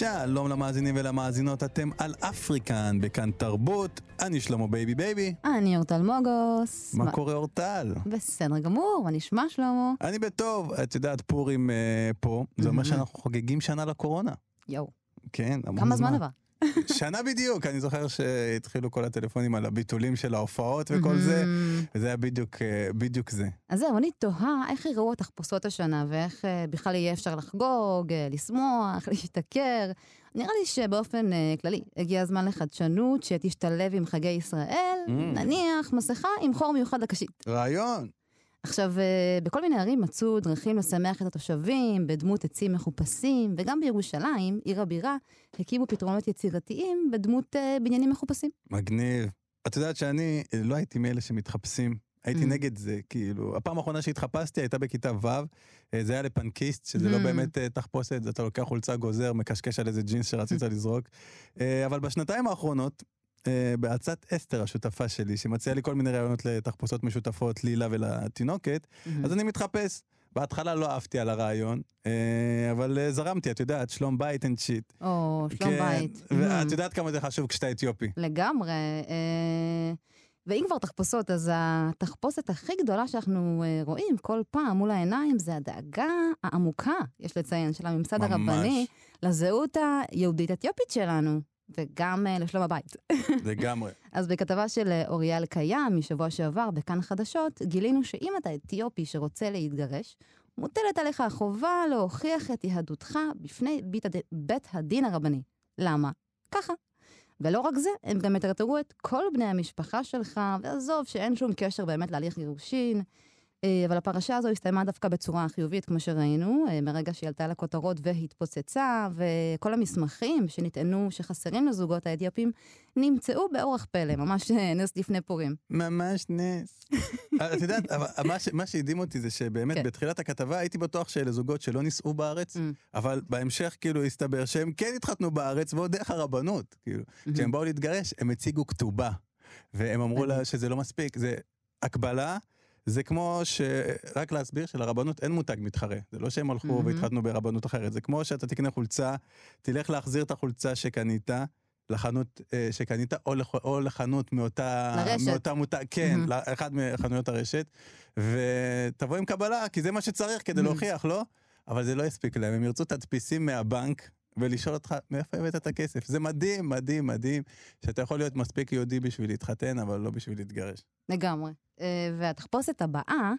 שלום למאזינים ולמאזינות, אתם על אפריקן בכאן תרבות, אני שלמה בייבי בייבי. אני אורטל מוגוס. מה קורה אורטל? בסדר גמור, מה נשמע שלמה? אני בטוב, את יודעת פורים אה, פה, זה אומר שאנחנו חוגגים שנה לקורונה. יואו. כן, המון כמה זמן עבר? שנה בדיוק, אני זוכר שהתחילו כל הטלפונים על הביטולים של ההופעות וכל זה, וזה היה בדיוק, אה, בדיוק זה. אז זהו, אני תוהה איך יראו התחפושות השנה, ואיך אה, בכלל יהיה אפשר לחגוג, אה, לשמוח, להשתכר. נראה לי שבאופן כללי, הגיע הזמן לחדשנות שתשתלב עם חגי ישראל, נניח מסכה עם חור מיוחד לקשית. רעיון. עכשיו, אה, בכל מיני ערים מצאו דרכים לשמח את התושבים בדמות עצים מחופשים, וגם בירושלים, עיר הבירה, הקימו פתרונות יצירתיים בדמות uh, בניינים מחופשים. מגניב. את יודעת שאני אה, לא הייתי מאלה שמתחפשים. הייתי mm. נגד זה, כאילו, הפעם האחרונה שהתחפשתי הייתה בכיתה ו', זה היה לפאנקיסט, שזה לא mm. לא באמת תחפושת, אתה לוקח חולצה גוזר, מקשקש על איזה ג'ינס שרצית לזרוק. אבל בשנתיים האחרונות, אה, בעצת אסתר, השותפה שלי, שמציעה לי כל מיני רעיונות לתחפושות משותפות, לי, לה ולתינוקת, mm-hmm. אז אני מתחפש. בהתחלה לא אהבתי על הרעיון, אה, אבל אה, זרמתי, את יודעת, שלום בית and shit. או, שלום כן, בית. ואת mm-hmm. יודעת כמה זה חשוב כשאתה אתיופי. לגמרי. ואם כבר תחפושות, אז התחפושת הכי גדולה שאנחנו רואים כל פעם מול העיניים זה הדאגה העמוקה, יש לציין, של הממסד הרבני לזהות היהודית-אתיופית שלנו. וגם uh, לשלום הבית. לגמרי. אז בכתבה של אה, אוריאל קיים משבוע שעבר בכאן חדשות, גילינו שאם אתה אתיופי שרוצה להתגרש, מוטלת עליך החובה להוכיח את יהדותך בפני בית, הד... בית הדין הרבני. למה? ככה. ולא רק זה, הם גם יטרטרו את כל בני המשפחה שלך, ועזוב שאין שום קשר באמת להליך גירושין. אה, אבל הפרשה הזו הסתיימה דווקא בצורה חיובית, כמו שראינו, אה, מרגע שהיא עלתה לכותרות והתפוצצה, וכל המסמכים שנטענו שחסרים לזוגות האתיופים, נמצאו באורח פלא, ממש אה, נס לפני פורים. ממש נס. את יודעת, מה שהדהים אותי זה שבאמת כן. בתחילת הכתבה הייתי בטוח שאלה זוגות שלא נישאו בארץ, mm. אבל בהמשך כאילו הסתבר שהם כן התחתנו בארץ, ועוד דרך הרבנות, כאילו. Mm-hmm. כשהם באו להתגרש, הם הציגו כתובה, והם אמרו לה שזה לא מספיק, זה הקבלה. זה כמו ש... רק להסביר שלרבנות אין מותג מתחרה. זה לא שהם הלכו mm-hmm. והתחתנו ברבנות אחרת. זה כמו שאתה תקנה חולצה, תלך להחזיר את החולצה שקנית. לחנות אה, שקנית, או, לח, או לחנות מאותה... לרשת. מאותה מותג, כן, mm-hmm. לאחד מחנויות הרשת, ותבוא עם קבלה, כי זה מה שצריך כדי mm-hmm. להוכיח, לא? אבל זה לא יספיק להם, הם ירצו תדפיסים מהבנק, ולשאול אותך מאיפה הבאת את הכסף. זה מדהים, מדהים, מדהים, שאתה יכול להיות מספיק יהודי בשביל להתחתן, אבל לא בשביל להתגרש. לגמרי. אה, והתחפושת הבאה,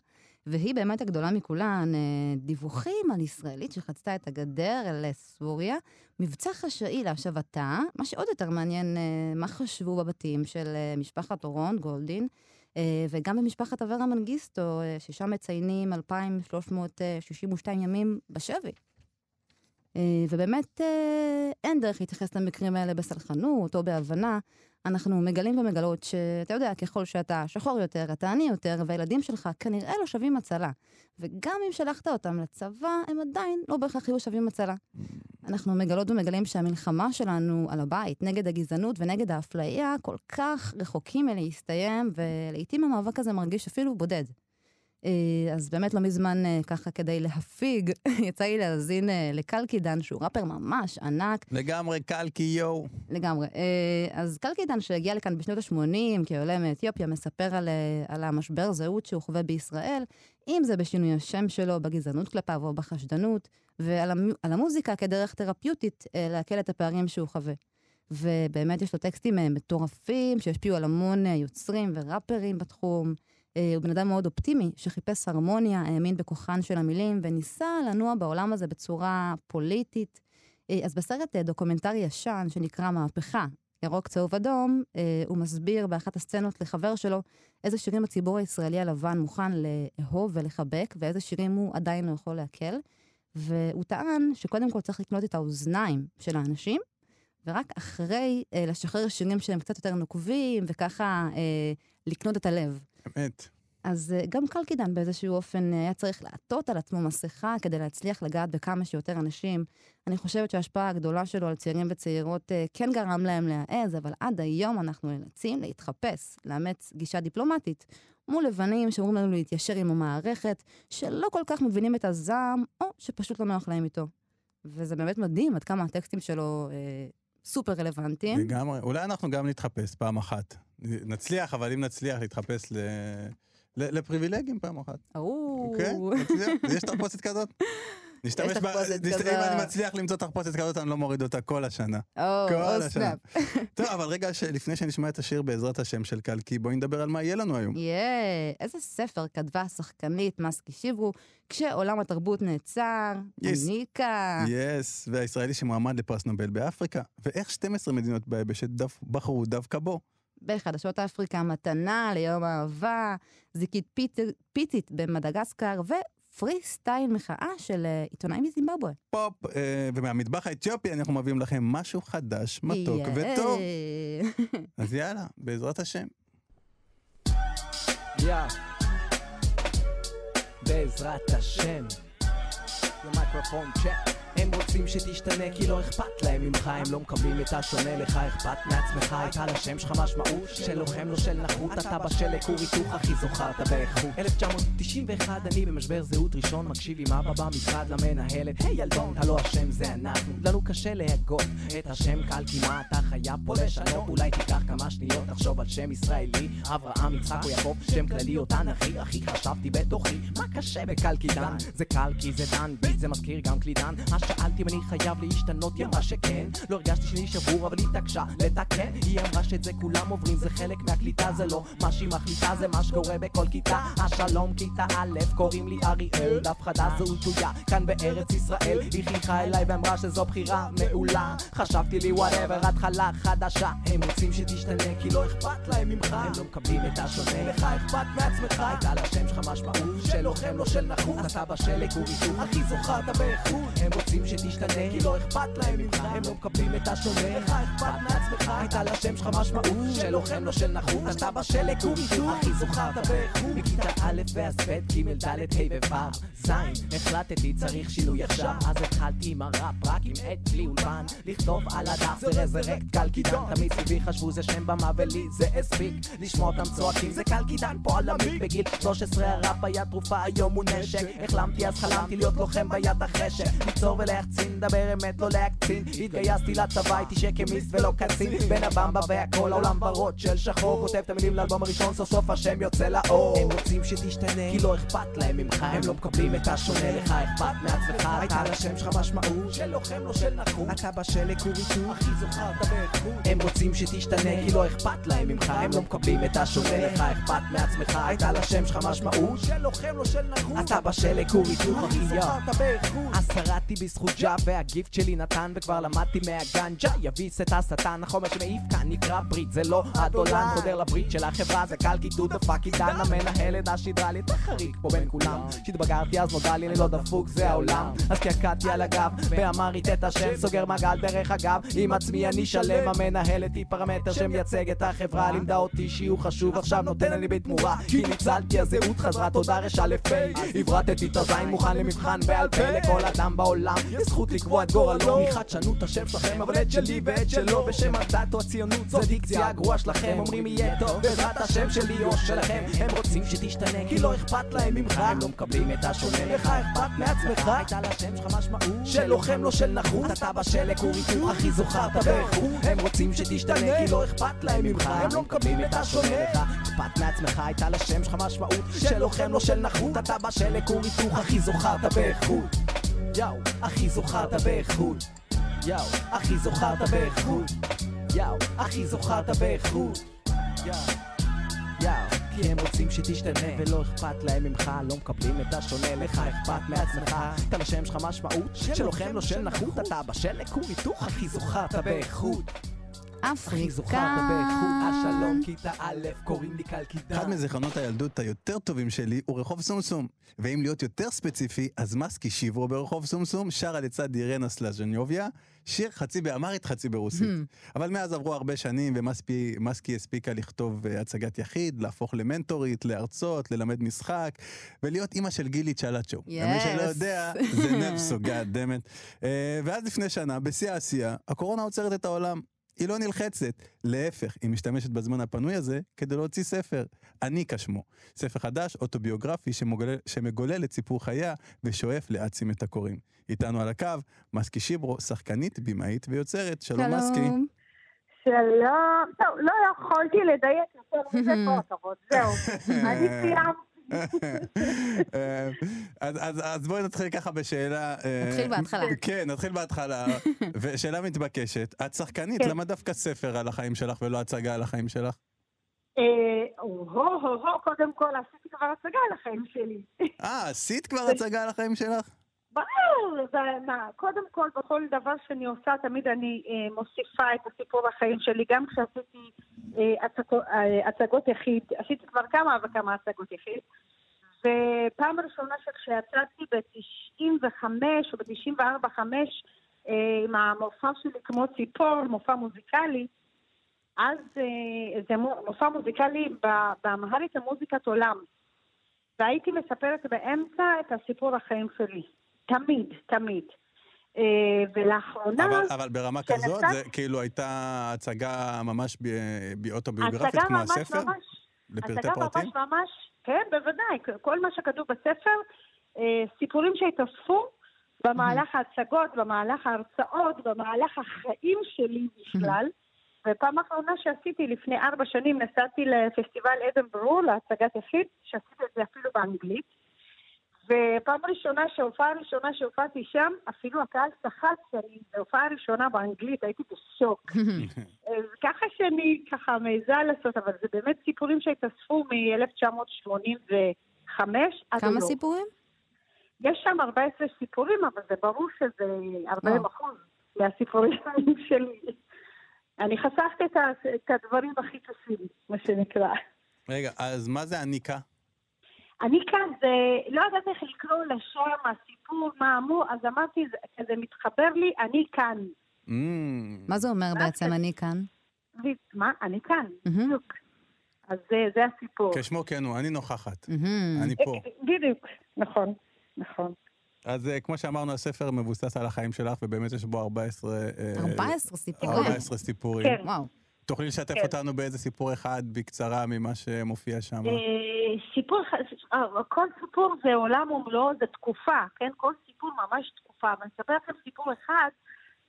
והיא באמת הגדולה מכולן, אה, דיווחים על ישראלית שחצתה את הגדר לסוריה, מבצע חשאי להשבתה, מה שעוד יותר מעניין, אה, מה חשבו בבתים של משפחת אורון גולדין, וגם במשפחת אברה מנגיסטו, ששם מציינים 2,362 ימים בשבי. ובאמת אין דרך להתייחס למקרים האלה בסלחנות או בהבנה. אנחנו מגלים ומגלות שאתה יודע, ככל שאתה שחור יותר, אתה עני יותר, והילדים שלך כנראה לא שווים הצלה. וגם אם שלחת אותם לצבא, הם עדיין לא בהכרח יהיו שווים הצלה. אנחנו מגלות ומגלים שהמלחמה שלנו על הבית, נגד הגזענות ונגד האפליה, כל כך רחוקים מלהסתיים, ולעיתים המאבק הזה מרגיש אפילו בודד. אה, אז באמת לא מזמן אה, ככה כדי להפיג, יצא לי להאזין אה, לקלקידן, שהוא ראפר ממש ענק. לגמרי קלקי יואו. לגמרי. אז קלקידן שהגיע לכאן בשנות ה-80 כעולה מאתיופיה, מספר על, על המשבר זהות שהוא חווה בישראל, אם זה בשינוי השם שלו, בגזענות כלפיו או בחשדנות, ועל המוזיקה כדרך תרפיוטית להקל את הפערים שהוא חווה. ובאמת יש לו טקסטים מטורפים שהשפיעו על המון יוצרים וראפרים בתחום. אה, הוא בן אדם מאוד אופטימי, שחיפש הרמוניה, האמין בכוחן של המילים, וניסה לנוע בעולם הזה בצורה פוליטית. אה, אז בסרט אה, דוקומנטרי ישן שנקרא מהפכה, ירוק צהוב אדום, הוא מסביר באחת הסצנות לחבר שלו איזה שירים הציבור הישראלי הלבן מוכן לאהוב ולחבק, ואיזה שירים הוא עדיין לא יכול לעכל. והוא טען שקודם כל צריך לקנות את האוזניים של האנשים, ורק אחרי לשחרר שירים שהם קצת יותר נוקבים, וככה לקנות את הלב. אמת. אז אה, גם קלקידן באיזשהו אופן אה, היה צריך לעטות על עצמו מסכה כדי להצליח לגעת בכמה שיותר אנשים. אני חושבת שההשפעה הגדולה שלו על צעירים וצעירות אה, כן גרם להם להעז, אבל עד היום אנחנו נאלצים להתחפש, לאמץ גישה דיפלומטית. מול לבנים שאומרים לנו להתיישר עם המערכת, שלא כל כך מבינים את הזעם, או שפשוט לא נוח להם איתו. וזה באמת מדהים עד כמה הטקסטים שלו אה, סופר רלוונטיים. לגמרי. אולי אנחנו גם נתחפש פעם אחת. נצליח, אבל אם נצליח להתחפש ל... לפריבילגים פעם אחת. או, כן, נצליח. יש תחפושת כזאת? נשתמש ב... אם אני מצליח למצוא תחפושת כזאת, אני לא מוריד אותה כל השנה. כל השנה. טוב, אבל רגע, לפני שנשמע את השיר בעזרת השם של קלקי, בואי נדבר על מה יהיה לנו היום. יאה, איזה ספר כתבה השחקנית מסקי כשעולם התרבות נעצר. יס, והישראלי שמועמד לפרס נובל באפריקה, ואיך 12 מדינות ביבשת דף- בחרו דווקא בו. בחדשות אפריקה מתנה ליום האהבה, זיקית פיצ, פיצית במדגסקר, ופרי סטייל מחאה של אה, עיתונאי מזימבבואה. פופ, אה, ומהמטבח האתיופי אנחנו מביאים לכם משהו חדש, מתוק. וטוב. אז יאללה, בעזרת השם. יא. בעזרת השם. למיקרופון צ'ק. הם רוצים שתשתנה כי לא אכפת להם ממך הם לא מקבלים את השונה לך אכפת מעצמך הייתה לשם שלך משמעות של לוחם לא של נחות אתה בשל לכור היתוך הכי זוכרת באיכות. 1991 אני במשבר זהות ראשון מקשיב עם אבא במשרד למנהלת. היי ילדון אתה לא אשם זה אנחנו. לנו קשה להגות את השם קל כי מה אתה חייב פה לשנות. אולי תיקח כמה שניות תחשוב על שם ישראלי. אברהם יצחק או יעקב שם כללי או תנכי אחי חשבתי בתוכי. מה קשה בקל כי דן. זה קל כי זה דן. ביט זה מזכיר גם קלידן שאלתי אם אני חייב להשתנות היא אמרה שכן. לא הרגשתי שאני שבור אבל היא התעקשה לתקן. היא אמרה שאת זה כולם עוברים זה חלק מהקליטה זה לא מה שהיא מחליטה זה מה שקורה בכל כיתה. השלום כיתה א' קוראים לי אריאל דף חדש זהות תלויה כאן בארץ ישראל. היא חייכה אליי ואמרה שזו בחירה מעולה. חשבתי לי whatever התחלה חדשה. הם רוצים שתשתנה כי לא אכפת להם ממך. הם לא מקבלים את השונה לך אכפת מעצמך. הייתה לשם שלך משמעות של לוחם לא של נחות אתה בשל לכור היתוך הכי זוכרת באיכות. הם רוצים שתשתנה. כי לא אכפת להם ממך. הם לא מקבלים את השונה לך אכפת מעצמך. הייתה לשם שלך משמעות של לוחם לא של נחות אתה בשל לכור היתוך הכי זוכרת באיכות. מכיתה א' ואז ב' ג' ד' ה' וו' ז' החלטתי צריך שינוי עכשיו. אז התחלתי עם הראפ רק עם עט בלי אולפן. לכתוב על הדף זה רזרקט קלקידן. תמיד סביבי חשבו זה שם במה ולי זה הספיק. לשמוע אותם צועקים זה קלקידן פה על המיק. בגיל 13 הראפ היה תרופה היום הוא נשק. החלמתי אז חלמתי להיות לוחם ביד החשק. ליצור ולהחצין דבר אמת לא להקצין. התגייסתי לצבא הייתי שקמיסט ולא קצין. בין הבמבה והכל העולם ורוד של שחור. כותב את המילים לאלבום הראשון סוף סוף השם יוצא לאור. הם רוצים שתשתנה כי לא אכפת להם ממך. הם לא מקבלים את השונה לך אכפת מעצמך. הייתה לשם שלך משמעות. של לוחם לא של נחות אתה בשל לכור היתוך הכי זוכרת באיכות. הם רוצים שתשתנה כי לא אכפת להם ממך. הם לא מקבלים את השונה לך אכפת מעצמך. הייתה לשם שלך משמעות של לוחם לא של נחות אתה בשל לכור היתוך הכי זוכרת באיכות אז שרדתי בזכות ג'ה והגיפט שלי נתן וכבר למדתי מהגן ג'ה יביס את השטן החומר שמעיף כאן נקרא ברית. זה לא הדולן. חודר לברית של החברה זה קל קידוד דפק עידן המנהלת השידרה לי את החריג פה בין כולם. כשהתבגרתי אז נודע לי אני לא דפוק זה העולם. אז קעקעתי על הגב ואמרית את השם סוגר מעגל דרך אגב. עם עצמי אני שלם המנהלת היא פרמטר שמייצג את החברה. לימדה אותי שיעור חשוב עכשיו נותן לי בתמורה. כי ניצלתי הזהות חזרה תודה רשע לפי הברטתי את הזין מוכן למבחן בעל פה לכל אדם בעולם. יש זכות לקבוע את גורלו. מחדשנות השם שלכם אבל את שלי ואת שלו. בשם הדת או הציונות זו דיקציה הגרועה שלכם. אומרים יהיה טוב. בעזרת השם שלי או שלכם. הם רוצים שתשתנה כי לא אכפת להם ממך. הם לא מקבלים את השונה לך אכפת מעצמך. הייתה לשם שלך משמעות. של לוחם לא של נחות. אתה בשל לכור היתוך הכי זוכרת באיכות. הם רוצים שתשתנה כי לא אכפת להם ממך. הם לא מקבלים את השונה. לך אכפת מעצמך הייתה לשם שלך משמעות. של לוחם לא של נחות אתה בשל לכור היתוך הכי זוכרת באיכות יאו, הכי זוכרת באיכות יאו, הכי זוכרת באיכות יאו, הכי זוכרת באיכות יאו, יאו כי הם רוצים שתשתנה. ולא אכפת להם ממך לא מקבלים את השונה לך אכפת מעצמך. אתה לשם שלך משמעות. של לוחם לא של נחות אתה בשל לכור היתוך הכי זוכרת באיכות הכי זוכרת באיכות השלום כיתה א', קוראים לי קלקידן. אחד מזיכרונות הילדות היותר טובים שלי הוא רחוב סומסום. ואם להיות יותר ספציפי, אז מסקי שיברו ברחוב סומסום שרה לצד אירנה סלז'ניוביה, שיר חצי באמרית חצי ברוסית. אבל מאז עברו הרבה שנים ומסקי הספיקה לכתוב uh, הצגת יחיד, להפוך למנטורית, להרצות, ללמד משחק, ולהיות אימא של גילי צ'לאצ'ו. ומי שלא יודע, זה נפסו, גאד דמת. Uh, ואז לפני שנה, בשיא העשייה, הקורונה עוצרת את העולם. היא לא נלחצת, להפך, היא משתמשת בזמן הפנוי הזה כדי להוציא ספר, אניקה שמו. ספר חדש, אוטוביוגרפי, שמגולל, שמגולל את סיפור חייה ושואף להעצים את הקוראים. איתנו על הקו, מסקי שיברו, שחקנית, במאית ויוצרת. שלום, שלום. מסקי. שלום, טוב, לא יכולתי לדייק יותר מזה הכבוד, זהו. אני סיימתי. אה, אז, אז, אז בואי נתחיל ככה בשאלה... אה, נתחיל בהתחלה. כן, נתחיל בהתחלה. ושאלה מתבקשת, את שחקנית, כן. למה דווקא ספר על החיים שלך ולא הצגה על החיים שלך? אה, הו הו הו, קודם כל עשיתי כבר הצגה על החיים שלי. אה, עשית כבר הצגה על החיים שלך? ברור, זה מה, קודם כל בכל דבר שאני עושה תמיד אני אה, מוסיפה את הסיפור החיים שלי, גם כשעשיתי אה, אה, הצגות יחיד, עשיתי כבר כמה וכמה הצגות יחיד, ופעם ראשונה שכשיצאתי ב-95 או ב-94-5 אה, עם המופע שלי כמו ציפור, מופע מוזיקלי, אז אה, זה מו- מופע מוזיקלי באמהרית המוזיקת עולם. והייתי מספרת באמצע את הסיפור החיים שלי. תמיד, תמיד. אה, ולאחרונה... אבל, אבל ברמה כשנסעתי- כזאת, זה כאילו הייתה הצגה ממש באוטוביוגרפית כמו ממש הספר? ממש, לפרטי הצגה פרטים? ממש ממש, כן, בוודאי. כל מה שכתוב בספר, אה, סיפורים שהתאספו במהלך ההצגות, במהלך ההרצאות, במהלך החיים שלי בכלל. ופעם אחרונה שעשיתי, לפני ארבע שנים, נסעתי לפסטיבל אדנברו, להצגת יחיד, שעשיתי את זה אפילו באנגלית. ופעם ראשונה, שהופעה ראשונה שהופעתי שם, אפילו הקהל צחק שאני, זו הופעה ראשונה באנגלית, הייתי בשוק. אז ככה שאני ככה מעיזה לעשות, אבל זה באמת סיפורים שהתאספו מ-1985 עד כמה היום. סיפורים? יש שם 14 סיפורים, אבל זה ברור שזה 40 וואו. אחוז מהסיפורים שלי. אני חשפתי את, הדברים הכי קשים, מה שנקרא. רגע, אז מה זה הניקה? אני כאן, זה, לא יודעת איך לקרוא לשם, הסיפור, מה אמור, אז אמרתי, זה, זה מתחבר לי, אני כאן. Mm, מה זה אומר בעצם אני כאן? מה? אני כאן, מהמם. בדיוק. אז זה, זה הסיפור. כשמו כן הוא, אני נוכחת, מהמם. אני פה. בדיוק, נכון, נכון. אז אה, כמו שאמרנו, הספר מבוסס על החיים שלך, ובאמת יש בו 14... אה, 14 סיפורים. 14 סיפורים. כן. וואו. תוכלי לשתף כן. אותנו באיזה סיפור אחד בקצרה ממה שמופיע שם? אה, סיפור, ח- אה, כל סיפור זה עולם ומלואו, זה תקופה, כן? כל סיפור ממש תקופה. ואני אספר לכם סיפור אחד,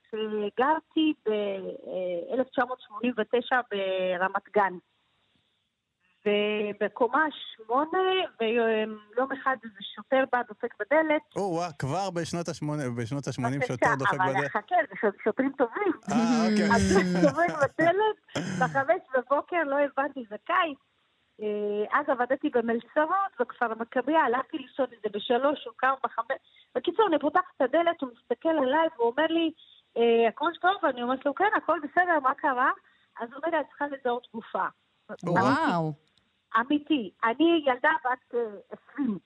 שגרתי ב-1989 ברמת גן. ובקומה שמונה, ויום אחד איזה שוטר בא, דופק בדלת. או, וואו, כבר בשנות ה-80 בשנות ה-80 בבקשה, שוטר דופק אבל בדלת. חכה, זה שוטרים טובים. אה, אוקיי. אז דופק בדלת, בחמש בבוקר, לא הבנתי, זה קיץ. אה, אז עבדתי במלצרות, בכפר מכביה, הלכתי לישון איזה בשלוש, הוא קם בחמש. בקיצור, אני פותחת את הדלת, הוא מסתכל עליי ואומר לי, אה, הכל טוב? אני אומרת לו, כן, הכל בסדר, מה קרה? אז הוא אומר לי, את צריכה לזהות גופה. וואו. אמיתי. אני ילדה בת אה, 20,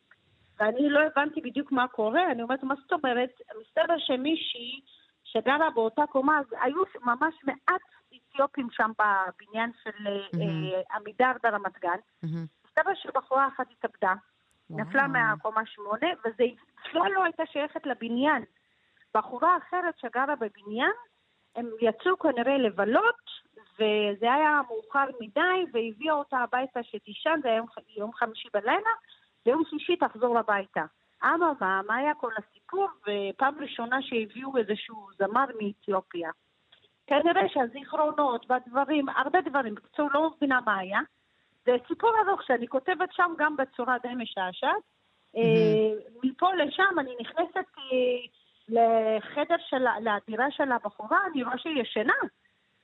ואני לא הבנתי בדיוק מה קורה. אני אומרת, מה זאת אומרת? מסתבר שמישהי שגרה באותה קומה, אז היו ממש מעט אתיופים שם בבניין של אה. אה, עמידר ברמת גן. מסתבר שבחורה אחת התאבדה, נפלה. מהקומה שמונה, וזה בכלל לא הייתה שייכת לבניין. בחורה אחרת שגרה בבניין, הם יצאו כנראה לבלות, וזה היה מאוחר מדי, והביאה אותה הביתה שתישן, זה היה יום, יום חמישי בלילה, ויום שישי תחזור הביתה. אממה, מה היה כל הסיפור? ופעם ראשונה שהביאו איזשהו זמר מאתיופיה. כנראה שהזיכרונות והדברים, הרבה דברים, בקיצור לא מבינה מה היה. זה סיפור ארוך שאני כותבת שם גם בצורה די משעשעת. אה, מפה לשם אני נכנסת אה, לחדר של, לדירה של הבחורה, אני רואה שהיא ישנה.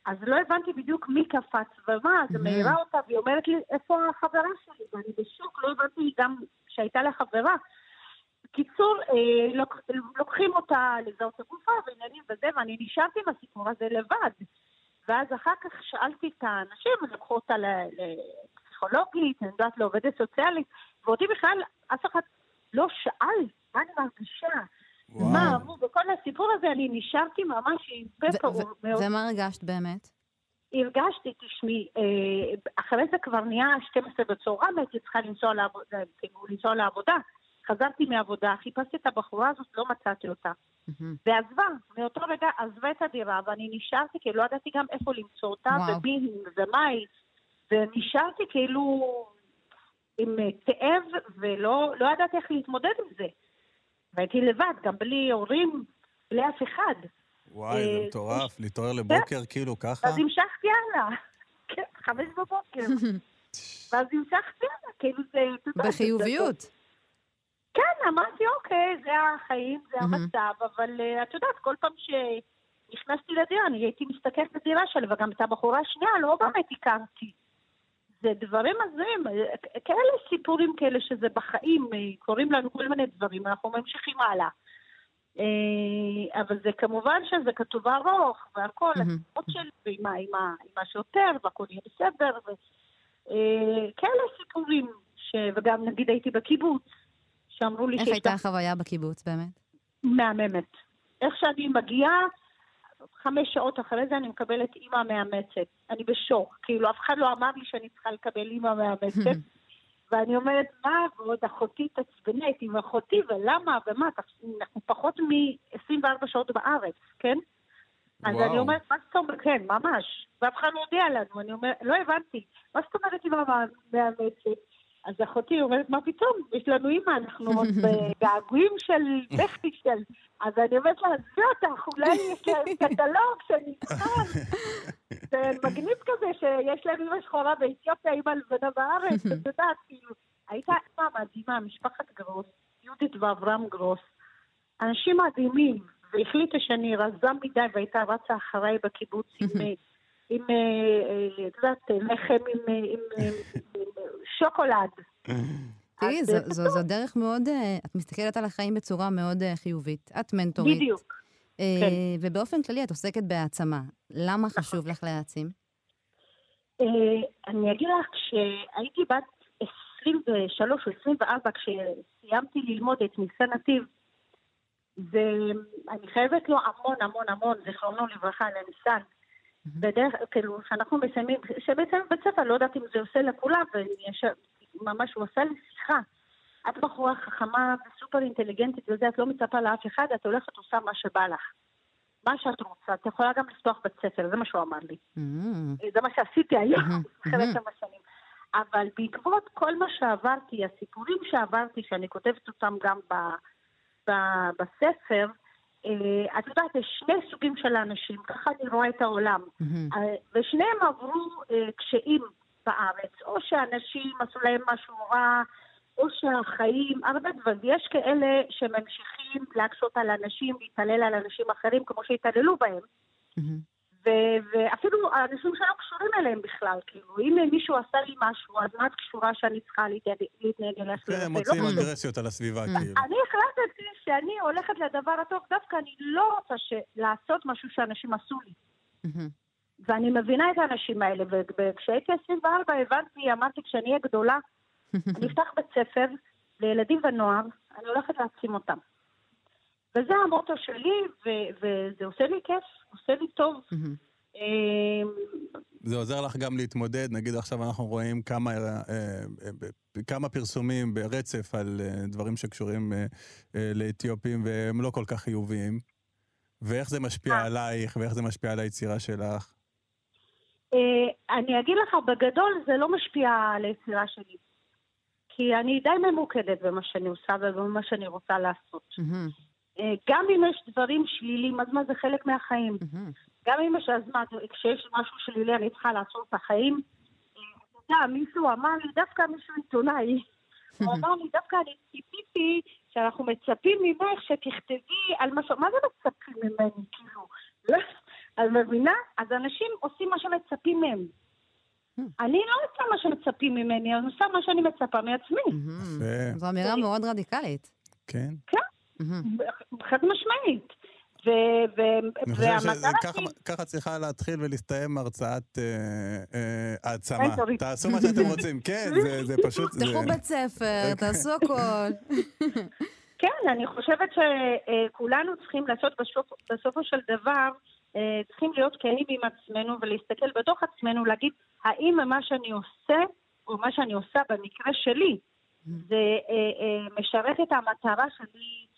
אז לא הבנתי בדיוק מי קפץ ומה, אז Mhm. מעירה אותה והיא אומרת לי, איפה החברה שלי? ואני בשוק, לא הבנתי גם שהייתה לה חברה. בקיצור, אה, לוק, לוקחים אותה לזהות הגופה ועניינים וזה, ואני נשארתי עם הסיפור הזה לבד. ואז אחר כך שאלתי את האנשים, לקחו אותה לפסיכולוגית, אני יודעת, לעובדת סוציאלית, ואותי בכלל אף אחד לא שאל מה אני מרגישה. מה אמרו, בכל הסיפור הזה אני נשארתי ממש עם פה פעור מאוד. ומה הרגשת באמת? הרגשתי, תשמעי, אה, אחרי זה כבר נהיה 12 בצהריים, הייתי צריכה לנסוע לעבודה, כאילו, לנסוע לעבודה. חזרתי מהעבודה, חיפשתי את הבחורה הזאת, לא מצאתי אותה. ועזבה, מאותו רגע עזבה את הדירה, ואני נשארתי, כי לא ידעתי גם איפה למצוא אותה, ומי ומה היא, ונשארתי כאילו עם תאב, ולא לא ידעתי איך להתמודד עם זה. והייתי לבד, גם בלי הורים, בלי אף אחד. וואי, זה מטורף, להתעורר לבוקר כאילו ככה. אז המשכתי הלאה. כן, חמש בבוקר. ואז המשכתי הלאה, כאילו זה... בחיוביות. כן, אמרתי, אוקיי, זה החיים, זה המצב, אבל את יודעת, כל פעם שנכנסתי לדירה, אני הייתי מסתכלת בדירה שלי, וגם את הבחורה השנייה לא באמת הכרתי. זה דברים הזויים, כאלה סיפורים כאלה שזה בחיים, קורים לנו כל מיני דברים, אנחנו ממשיכים הלאה. אבל זה כמובן שזה כתוב ארוך, והכל, הסיפורות שלי, עם השוטר, והכל יהיה בסדר, וכאלה סיפורים, וגם נגיד הייתי בקיבוץ, שאמרו לי איך הייתה החוויה בקיבוץ באמת? מהממת. איך שאני מגיעה, חמש שעות אחרי זה אני מקבלת אימא מאמצת. אני בשוק, כאילו אף אחד לא אמר לי שאני צריכה לקבל אימא מאמצת. ואני אומרת, מה, ועוד אחותי תעצבנית עם אחותי, ולמה, ומה, אנחנו פחות מ-24 שעות בארץ, כן? אז אני אומרת, מה זאת אומרת, כן, ממש. ואף אחד לא הודיע לנו, אני אומרת, לא הבנתי, מה זאת אומרת אימא מאמצת? אז אחותי אומרת, מה פתאום, יש לנו אימא, אנחנו עוד בגעגועים של בכי של... אז אני אומרת לה, עזבי אותך, אולי יש להם קטלוג שנבחן. זה מגניב כזה שיש להם אימא שחורה באתיופיה, אימא לבנה בארץ, את יודעת, כאילו, הייתה אימא מדהימה, משפחת גרוס, יהודית ואברהם גרוס, אנשים מדהימים, והחליטה שאני רזה מדי והייתה רצה אחריי בקיבוץ עם... עם, את יודעת, לחם עם שוקולד. תראי, זו דרך מאוד, את מסתכלת על החיים בצורה מאוד חיובית. את מנטורית. בדיוק. כן. ובאופן כללי את עוסקת בהעצמה. למה חשוב לך להעצים? אני אגיד לך, כשהייתי בת 23 או 24, כשסיימתי ללמוד את ניסן נתיב, ואני חייבת לו המון המון המון, זיכרונו לברכה, לניסן. בדרך, כאילו, כשאנחנו מסיימים, שבעצם בית ספר, לא יודעת אם זה עושה לכולם, וממש הוא עושה לי שיחה. את בחורה חכמה וסופר אינטליגנטית וזה, את לא מצפה לאף אחד, את הולכת עושה מה שבא לך. מה שאת רוצה, את יכולה גם לפתוח בית ספר, זה מה שהוא אמר לי. זה מה שעשיתי היום, אחרי כמה שנים. אבל בעקבות כל מה שעברתי, הסיפורים שעברתי, שאני כותבת אותם גם ב, ב, בספר, את יודעת, יש שני סוגים של אנשים, ככה אני רואה את העולם. ושניהם עברו קשיים בארץ, או שאנשים עשו להם משהו רע, או שהחיים, הרבה דברים. יש כאלה שממשיכים להקשות על אנשים, להתעלל על אנשים אחרים, כמו שהתעללו בהם. ואפילו אנשים שלא קשורים אליהם בכלל, כאילו, אם מישהו עשה לי משהו, אז מה את קשורה שאני צריכה להתנהג אליה? כן, מוצאים אגרסיות על הסביבה, כאילו. אני החלטתי שאני הולכת לדבר הטוב, דווקא אני לא רוצה לעשות משהו שאנשים עשו לי. ואני מבינה את האנשים האלה, וכשהייתי 24 הבנתי, אמרתי, כשאני אהיה גדולה, אני אפתח בית ספר לילדים ונוער, אני הולכת להעצים אותם. וזה המוטו שלי, וזה עושה לי כיף, עושה לי טוב. זה עוזר לך גם להתמודד, נגיד עכשיו אנחנו רואים כמה, כמה פרסומים ברצף על דברים שקשורים לאתיופים והם לא כל כך חיוביים. ואיך זה משפיע עלייך, ואיך זה משפיע על היצירה שלך? אני אגיד לך, בגדול זה לא משפיע על היצירה שלי. כי אני די ממוקדת במה שאני עושה ובמה שאני רוצה לעשות. גם אם יש דברים שליליים, אז מה זה חלק מהחיים. גם אם יש, אז מה, כשיש משהו שלילי אני צריכה לעשות את החיים. אתה יודע, מישהו אמר לי, דווקא מישהו עיתונאי, הוא אמר לי, דווקא אני ציפיתי שאנחנו מצפים ממך שתכתבי על משהו, מה זה מצפים ממני, כאילו? את מבינה? אז אנשים עושים מה שמצפים מהם. אני לא עושה מה שמצפים ממני, אני עושה מה שאני מצפה מעצמי. זו אמירה מאוד רדיקלית. כן. כן, חד משמעית. ככה צריכה להתחיל ולהסתיים הרצאת אה, אה, העצמה. תעשו מה שאתם רוצים. כן, זה פשוט... תפתחו בית ספר, תעשו הכל. כן, אני חושבת שכולנו צריכים לעשות בסופו של דבר, צריכים להיות כנים עם עצמנו ולהסתכל בתוך עצמנו, להגיד, האם מה שאני עושה, או מה שאני עושה במקרה שלי, זה משרת את המטרה שלי אמ,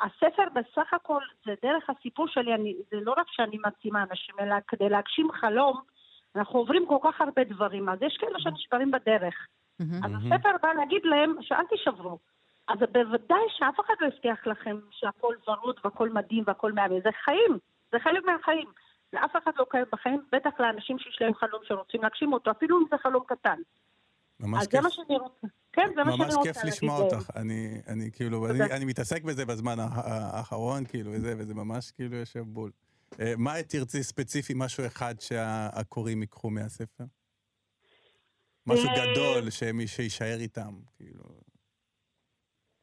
הספר בסך הכל זה דרך הסיפור שלי, אני, זה לא רק שאני מעצימה אנשים, אלא כדי להגשים חלום, אנחנו עוברים כל כך הרבה דברים, אז יש כאלה שנשברים בדרך. אז הספר בא להגיד להם שאל תישברו. אז בוודאי שאף אחד לא הבטיח לכם שהכל ורוד והכל מדהים והכל מהמם, זה חיים, זה חלק מהחיים. לאף אחד לא קיים בחיים, בטח לאנשים שיש להם חלום שרוצים להגשים אותו, אפילו אם זה חלום קטן. ממש אז כיף. זה מה שאני רוצה. כן, זה מה שאני רוצה להגיד. ממש כיף לשמוע אותך. אני, אני כאילו, אני, אני מתעסק בזה בזמן האחרון, כאילו, וזה, וזה ממש כאילו יושב בול. אה, מה תרצי ספציפי, משהו אחד שהקוראים ייקחו מהספר? משהו אה, גדול שמי שיישאר איתם, כאילו...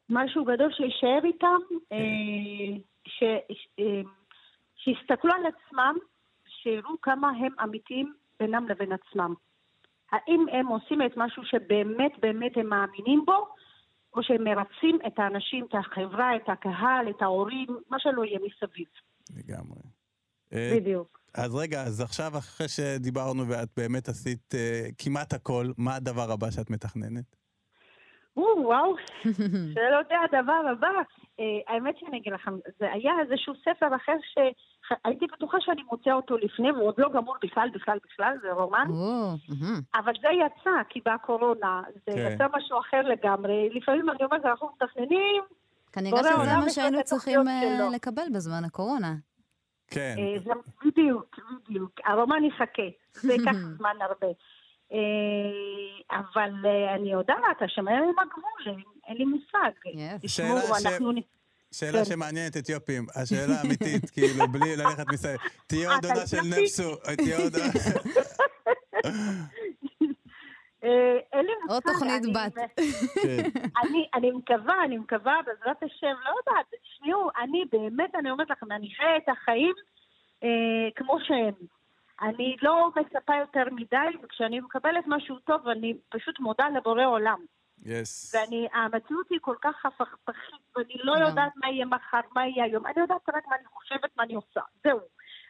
משהו גדול שיישאר איתם, כן. אה, שיסתכלו על עצמם, שיראו כמה הם אמיתיים בינם לבין עצמם. האם הם עושים את משהו שבאמת באמת הם מאמינים בו, או שהם מרצים את האנשים, את החברה, את הקהל, את ההורים, מה שלא יהיה מסביב. לגמרי. בדיוק. אז רגע, אז עכשיו אחרי שדיברנו ואת באמת עשית uh, כמעט הכל, מה הדבר הבא שאת מתכננת? וואו, זה לא יודע הדבר הבא. Uh, האמת שאני אגיד לכם, זה היה איזשהו ספר אחר ש... הייתי בטוחה שאני מוצאה אותו לפני, והוא עוד לא גמור בכלל, בכלל, בכלל, זה רומן. אבל זה יצא, כי באה קורונה, זה כן. יצא משהו אחר לגמרי. לפעמים אני אומרת, אנחנו מתכננים... כנראה שזה מה שהיינו צריכים אה, לקבל בזמן הקורונה. כן. אה, בדיוק, בדיוק. הרומן יחכה, זה ייקח זמן הרבה. אה, אבל אני יודעת, השמיים הם הגבול, אין לי מושג. תשמעו, אנחנו... שאלה כן. שמעניינת אתיופים, השאלה האמיתית, כאילו, בלי ללכת מסביב. תהיה עוד עונה של נפסו, תהיה עוד עונה... אה, עוד תוכנית בת. כן. אני מקווה, אני מקווה, בעזרת השם, לא יודעת, תשמעו, אני באמת, אני אומרת לכם, אני חיה את החיים אה, כמו שהם. אני לא מצפה יותר מדי, וכשאני מקבלת משהו טוב, אני פשוט מודה לבורא עולם. Yes. ואני, המציאות היא כל כך הפכפכית, ואני לא yeah. יודעת מה יהיה מחר, מה יהיה היום. אני יודעת רק מה אני חושבת, מה אני עושה. זהו.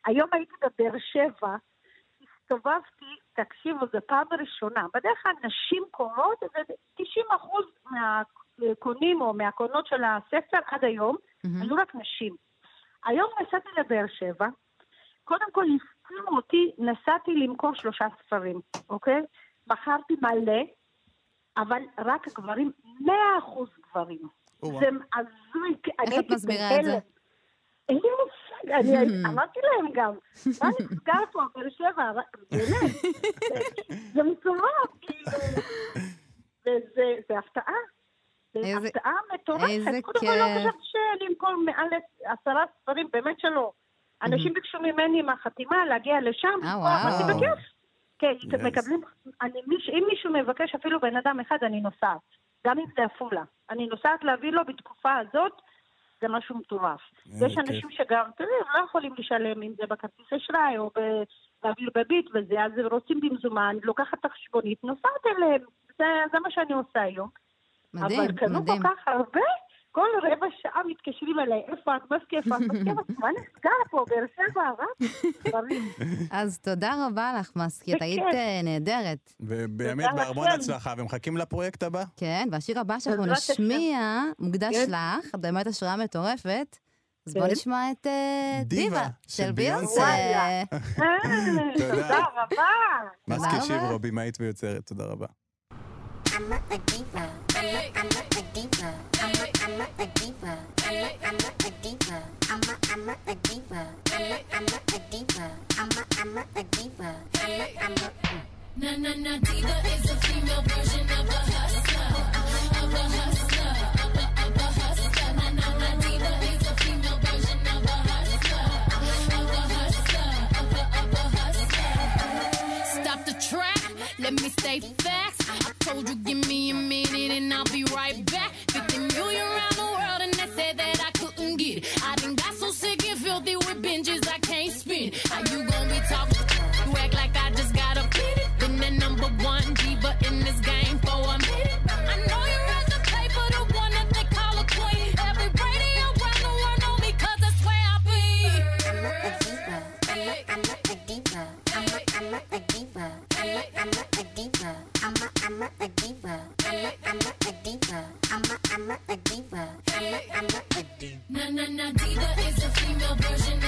היום הייתי בבאר שבע, הסתובבתי, תקשיבו, זו פעם ראשונה. בדרך כלל נשים קונות, זה 90 אחוז מהקונים או מהקונות של הספר עד היום, mm-hmm. היו רק נשים. היום נסעתי לבאר שבע, קודם כל הפתיעו אותי, נסעתי למכור שלושה ספרים, אוקיי? מכרתי מלא, אבל רק גברים, מאה אחוז גברים. זה הזוי. איך את מסבירה את זה? אין לי מושג, אני אמרתי להם גם, מה נסגר פה, באר שבע, באמת, זה מטורף, כאילו, וזה הפתעה. זה הפתעה מטורפת. קודם כל לא חשבתי שאני אמכור מעל עשרה ספרים, באמת שלא. אנשים ביקשו ממני מהחתימה להגיע לשם, אה, אמרתי בכיף. כן, yes. מקבלים, אני, אם מישהו מבקש אפילו בן אדם אחד, אני נוסעת. גם אם זה עפולה. אני נוסעת להביא לו בתקופה הזאת, זה משהו מטורף. Yeah, יש אנשים okay. שגם, אתה יודע, לא יכולים לשלם אם זה בכרטיס אשראי או ב... להעביר בביט וזה, אז הם רוצים במזומן, לוקחת את החשבונית, נוסעת אליהם. זה, זה מה שאני עושה היום. מדהים, מדהים. אבל קנו כל כך הרבה, כל רבע שעה מתקשרים אליי, איפה את, את, מסקי, מה נסגר פה, באר שבע, רק. אז תודה רבה לך, מסקי, את היית אה, נהדרת. ובאמת בהרמון הצלחה, ומחכים לפרויקט הבא. כן, והשיר הבא שאנחנו נשמיע מוקדש כן. לך, באמת השראה מטורפת. אז בוא כן. נשמע את אה, דיווה של ביונסה. תודה רבה. מסקי שיברו, במאית ויוצרת, תודה רבה. I'm a, a diva. stop the trap Let me stay fast. Told you give me a minute and I'll be right back. 50 million around the world and they said that I couldn't get it. I done got so sick and feel you gon' be talking. You act like I just got a it. Been the number one diva in this game for a minute. I know you read the paper, the one that they call a queen. Every radio around the world know me 'cause that's where I be. I'm not a diva. I'm not, I'm not a diva. I'm not, I'm not a diva. I'm not, I'm not a diva. I'm not, I'm a diva. I'm not, I'm a diva. I'm not, I'm a diva. I'm not, I'm not a diva. Na na na diva is a female version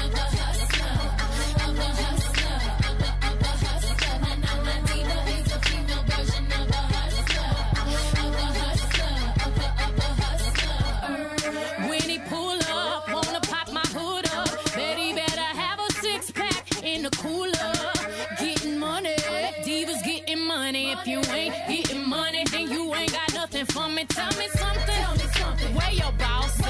Tell me something. Tell me something. Where your boss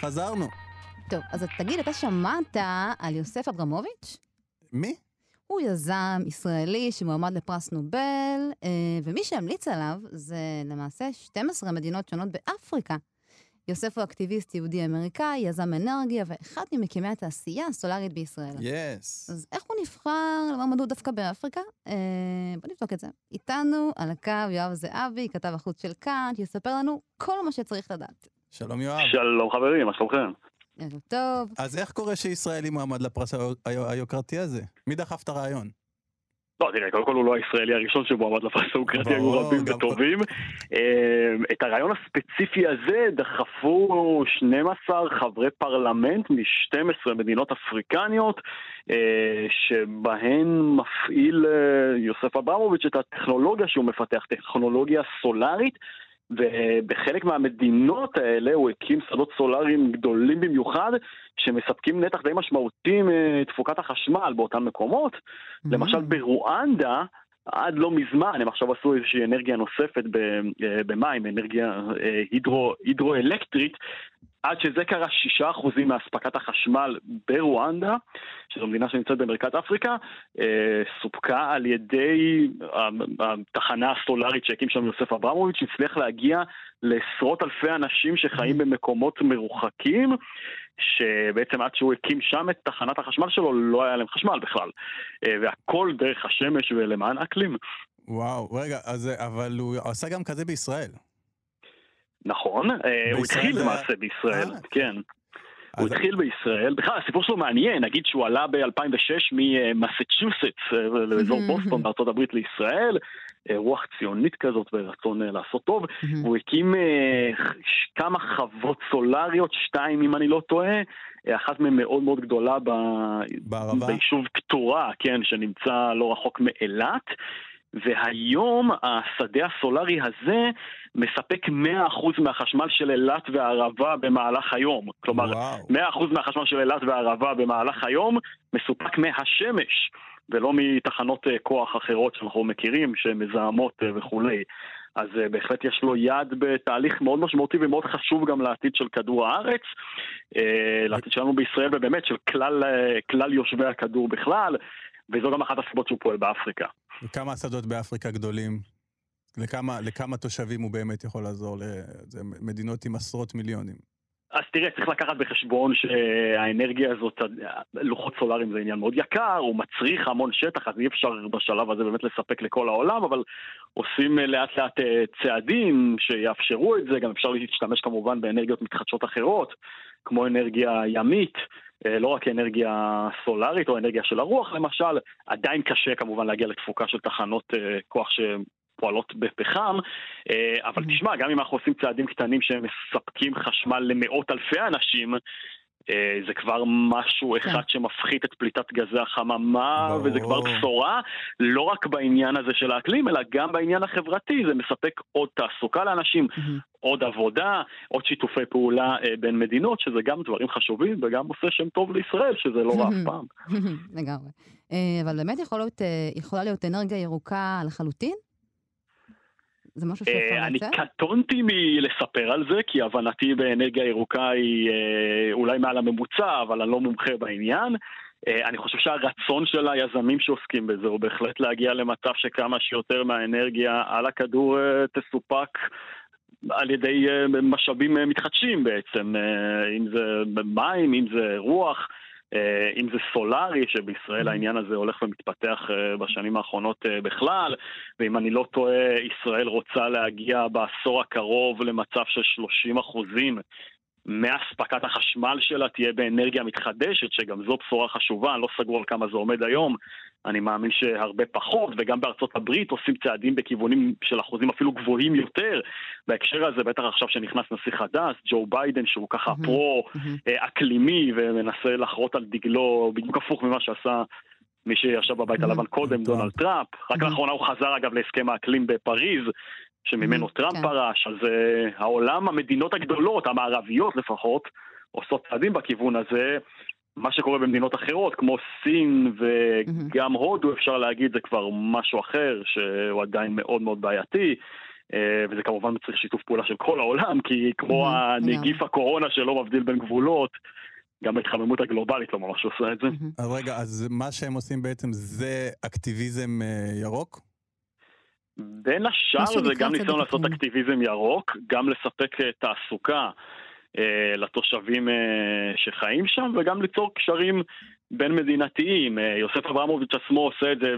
חזרנו. טוב, אז תגיד, אתה שמעת על יוסף אברמוביץ'? מי? הוא יזם ישראלי שמועמד לפרס נובל, אה, ומי שהמליץ עליו זה למעשה 12 מדינות שונות באפריקה. יוסף הוא אקטיביסט יהודי אמריקאי, יזם אנרגיה ואחד ממקימי התעשייה הסולארית בישראל. יס. אז איך הוא נבחר למועמדות דווקא באפריקה? אה, בוא נבדוק את זה. איתנו על הקו יואב זהבי, כתב החוץ של כאן, שיספר לנו כל מה שצריך לדעת. שלום יואב. שלום חברים, מה שלומכם? ערב טוב. אז איך קורה שישראלי מועמד לפרס היו- היו- היוקרתי הזה? מי דחף את הרעיון? לא, תראה, קודם כל הוא לא הישראלי הראשון שמועמד לפרס האוקרטי, היו רבים וטובים. אה, את הרעיון הספציפי הזה דחפו 12 חברי פרלמנט מ-12 מדינות אפריקניות, אה, שבהן מפעיל אה, יוסף אברמוביץ' את הטכנולוגיה שהוא מפתח, טכנולוגיה סולארית. ובחלק מהמדינות האלה הוא הקים שדות סולאריים גדולים במיוחד, שמספקים נתח די משמעותי מתפוקת החשמל באותם מקומות. Mm-hmm. למשל ברואנדה, עד לא מזמן, הם עכשיו עשו איזושהי אנרגיה נוספת אה, במים, אנרגיה אה, הידרו, הידרואלקטרית, עד שזה קרה 6% מאספקת החשמל ברואנדה, שזו מדינה שנמצאת במרכז אפריקה, אה, סופקה על ידי ה- התחנה הסולארית שהקים שם יוסף אברמוביץ', שהצליח להגיע לעשרות אלפי אנשים שחיים במקומות מרוחקים, שבעצם עד שהוא הקים שם את תחנת החשמל שלו לא היה להם חשמל בכלל. אה, והכל דרך השמש ולמען האקלים. וואו, רגע, אז, אבל הוא עשה גם כזה בישראל. נכון, אה, הוא התחיל למעשה בישראל, אה. כן. הוא התחיל בישראל, בכלל הסיפור שלו מעניין, נגיד שהוא עלה ב-2006 ממסצ'וסטס אה, לאזור בוסטון בארצות הברית לישראל, רוח ציונית כזאת ורצון לעשות טוב, הוא הקים כמה חוות סולריות, שתיים אם אני לא טועה, אחת מהן מאוד מאוד גדולה ב... בערבה? ביישוב קטורה, כן, שנמצא לא רחוק מאילת. והיום השדה הסולארי הזה מספק 100% מהחשמל של אילת והערבה במהלך היום. כלומר, וואו. 100% מהחשמל של אילת והערבה במהלך היום מסופק מהשמש, ולא מתחנות אה, כוח אחרות שאנחנו מכירים, שהן מזהמות אה, וכולי. אז אה, בהחלט יש לו יד בתהליך מאוד משמעותי ומאוד חשוב גם לעתיד של כדור הארץ, אה, לעתיד שלנו בישראל ובאמת של כלל, אה, כלל יושבי הכדור בכלל, וזו גם אחת הסיבות שהוא פועל באפריקה. וכמה השדות באפריקה גדולים? לכמה, לכמה תושבים הוא באמת יכול לעזור? זה מדינות עם עשרות מיליונים. אז תראה, צריך לקחת בחשבון שהאנרגיה הזאת, לוחות סולאריים זה עניין מאוד יקר, הוא מצריך המון שטח, אז אי אפשר בשלב הזה באמת לספק לכל העולם, אבל עושים אה, לאט לאט אה, צעדים שיאפשרו את זה, גם אפשר להשתמש כמובן באנרגיות מתחדשות אחרות, כמו אנרגיה ימית. אה, לא רק אנרגיה סולארית או אנרגיה של הרוח למשל, עדיין קשה כמובן להגיע לתפוקה של תחנות אה, כוח שפועלות בפחם, אה, אבל תשמע, גם אם אנחנו עושים צעדים קטנים שמספקים חשמל למאות אלפי אנשים, זה כבר משהו אחד שמפחית את פליטת גזי החממה. וזה כבר בשורה, לא רק בעניין הזה של האקלים, אלא גם בעניין החברתי, זה מספק עוד תעסוקה לאנשים, עוד עבודה, עוד שיתופי פעולה אה, בין מדינות, שזה גם דברים חשובים וגם עושה שם טוב לישראל, שזה לא רע אף פעם. לגמרי. אה, אבל באמת אה, יכולה להיות אנרגיה ירוקה לחלוטין? זה משהו שאפשר אה, אני? קטונתי מלספר על זה, כי הבנתי באנרגיה ירוקה היא אה, אולי מעל הממוצע, אבל אני לא מומחה בעניין. אה, אני חושב שהרצון של היזמים שעוסקים בזה הוא בהחלט להגיע למצב שכמה שיותר מהאנרגיה על הכדור אה, תסופק על ידי אה, משאבים אה, מתחדשים בעצם, אה, אם זה מים, אם זה רוח. אה, אם זה סולארי, שבישראל העניין הזה הולך ומתפתח אה, בשנים האחרונות אה, בכלל, ואם אני לא טועה, ישראל רוצה להגיע בעשור הקרוב למצב של 30 אחוזים מאספקת החשמל שלה תהיה באנרגיה מתחדשת, שגם זו בשורה חשובה, אני לא סגור על כמה זה עומד היום, אני מאמין שהרבה פחות, וגם בארצות הברית עושים צעדים בכיוונים של אחוזים אפילו גבוהים יותר. בהקשר הזה, בטח עכשיו שנכנס נשיא חדש, ג'ו ביידן, שהוא ככה פרו-אקלימי ומנסה לחרוט על דגלו, בדיוק הפוך ממה שעשה מי שישב בבית הלבן קודם, דונלד טראמפ. רק לאחרונה הוא חזר אגב להסכם האקלים בפריז. שממנו טראמפ כן. פרש, אז uh, העולם, המדינות הגדולות, המערביות לפחות, עושות צעדים בכיוון הזה. מה שקורה במדינות אחרות, כמו סין וגם הודו, אפשר להגיד, זה כבר משהו אחר, שהוא עדיין מאוד מאוד בעייתי. אה, וזה כמובן מצריך שיתוף פעולה של כל העולם, כי כמו הנגיף הקורונה שלא מבדיל בין גבולות, גם ההתחממות הגלובלית לא ממש עושה את זה. אז רגע, אז מה שהם עושים בעצם זה אקטיביזם אה, ירוק? בין השאר זה גם ניסיון לעשות. אקטיביזם ירוק, גם לספק אה, תעסוקה אה, לתושבים אה, שחיים שם, וגם ליצור קשרים בין מדינתיים. יוסף אברמוביץ' עצמו עושה את זה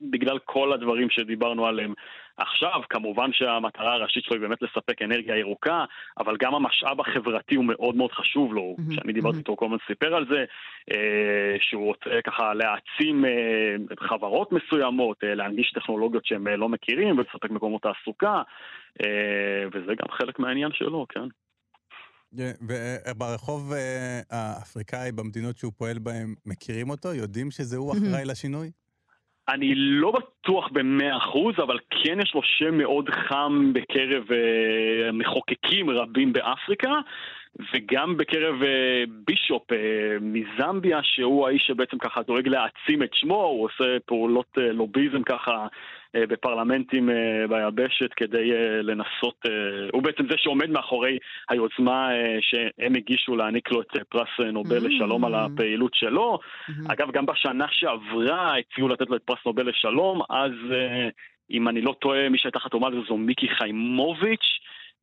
בגלל כל הדברים שדיברנו עליהם עכשיו. כמובן שהמטרה הראשית שלו היא באמת לספק אנרגיה ירוקה, אבל גם המשאב החברתי הוא מאוד מאוד חשוב לו. כשאני דיברתי איתו, הוא כל הזמן סיפר על זה, אה, שהוא רוצה ככה להעצים אה, חברות מסוימות, אה, להנגיש טכנולוגיות שהם לא מכירים ולספק מקומות תעסוקה, וזה גם חלק מהעניין שלו, כן. וברחוב האפריקאי, במדינות שהוא פועל בהן, מכירים אותו? יודעים שזה הוא אחראי לשינוי? אני לא בטוח במאה אחוז, אבל כן יש לו שם מאוד חם בקרב אה, מחוקקים רבים באפריקה, וגם בקרב אה, בישופ אה, מזמביה, שהוא האיש שבעצם ככה דואג להעצים את שמו, הוא עושה פעולות אה, לוביזם ככה בפרלמנטים אה, ביבשת כדי אה, לנסות, אה, הוא בעצם זה שעומד מאחורי היוזמה אה, שהם הגישו להעניק לו את אה, פרס אה, נובל Mm. לשלום על הפעילות שלו. אגב, גם בשנה שעברה הציעו לתת לו את פרס נובל לשלום, אז אה, אם אני לא טועה, מי שהייתה חתומה על זה זו מיקי חיימוביץ'.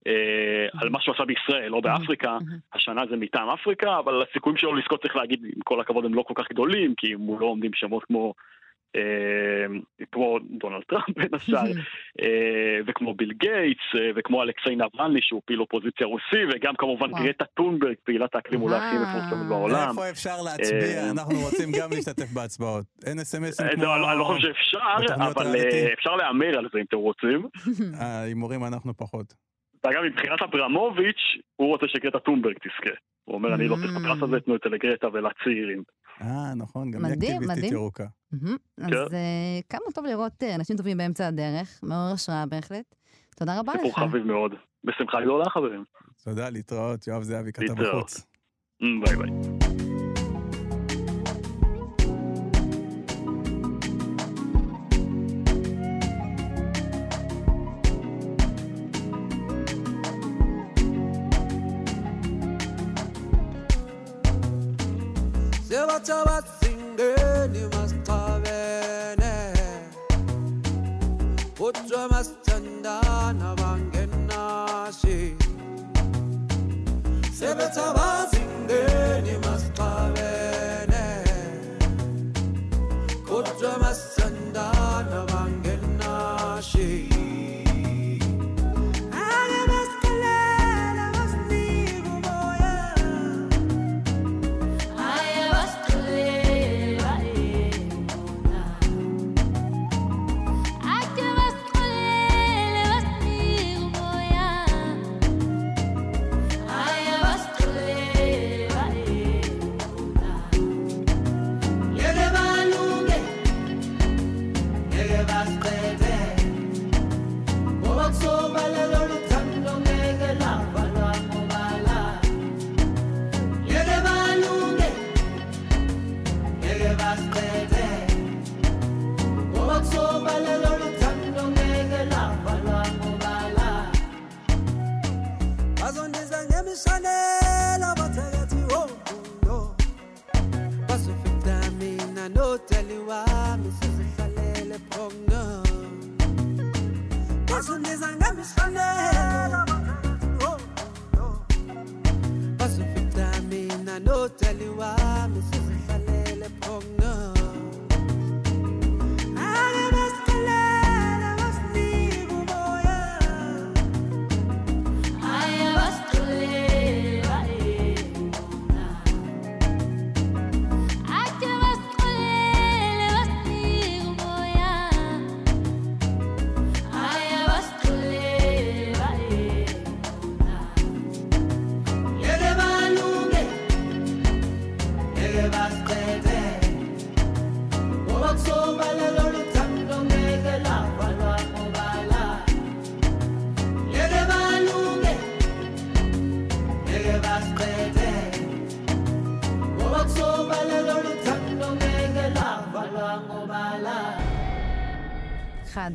אה, על מה שהוא עשה בישראל, לא באפריקה, השנה זה מטעם אפריקה, אבל הסיכויים שלו לזכות, צריך להגיד, עם כל הכבוד, הם לא כל כך גדולים, כי מולו עומדים שמות כמו, אה, כמו דונלד טראמפ בין השאר, אה, וכמו ביל גייטס, אה, וכמו אלכסיי נבלני, שהוא פעיל אופוזיציה רוסי, וגם כמובן. גרטה טונברג, פעילת האקלים אולי הכי מפורסמת בעולם. איפה אפשר להצביע? אה, אנחנו רוצים גם להשתתף בהצבעות. אין אסמסים אה, כמו... לא, אני לא חושב שאפשר, אבל. אה, אפשר להמר על זה אם אתם רוצים. ההימורים אנחנו פחות. ואגב, מבחינת אברמוביץ', הוא רוצה שגרטה טונברג תזכה. הוא אומר, אני לא צריך את הפרס הזה, תנו את זה לגרטה ולצעירים. אה, נכון, גם היא אקטיביסטית. ירוקה. מהמם. אז כן. אה, כמה טוב לראות אה, אנשים טובים באמצע הדרך, מעורר השראה בהחלט. תודה רבה סיפור לך. חביב מאוד. בשמחה גדולה, חברים. תודה, להתראות, יואב זהבי, כתב. בחוץ. אמ, ביי ביי. abathingeni masichabene zangamishonelo oh, oh, oh. bazofita mina no tell you why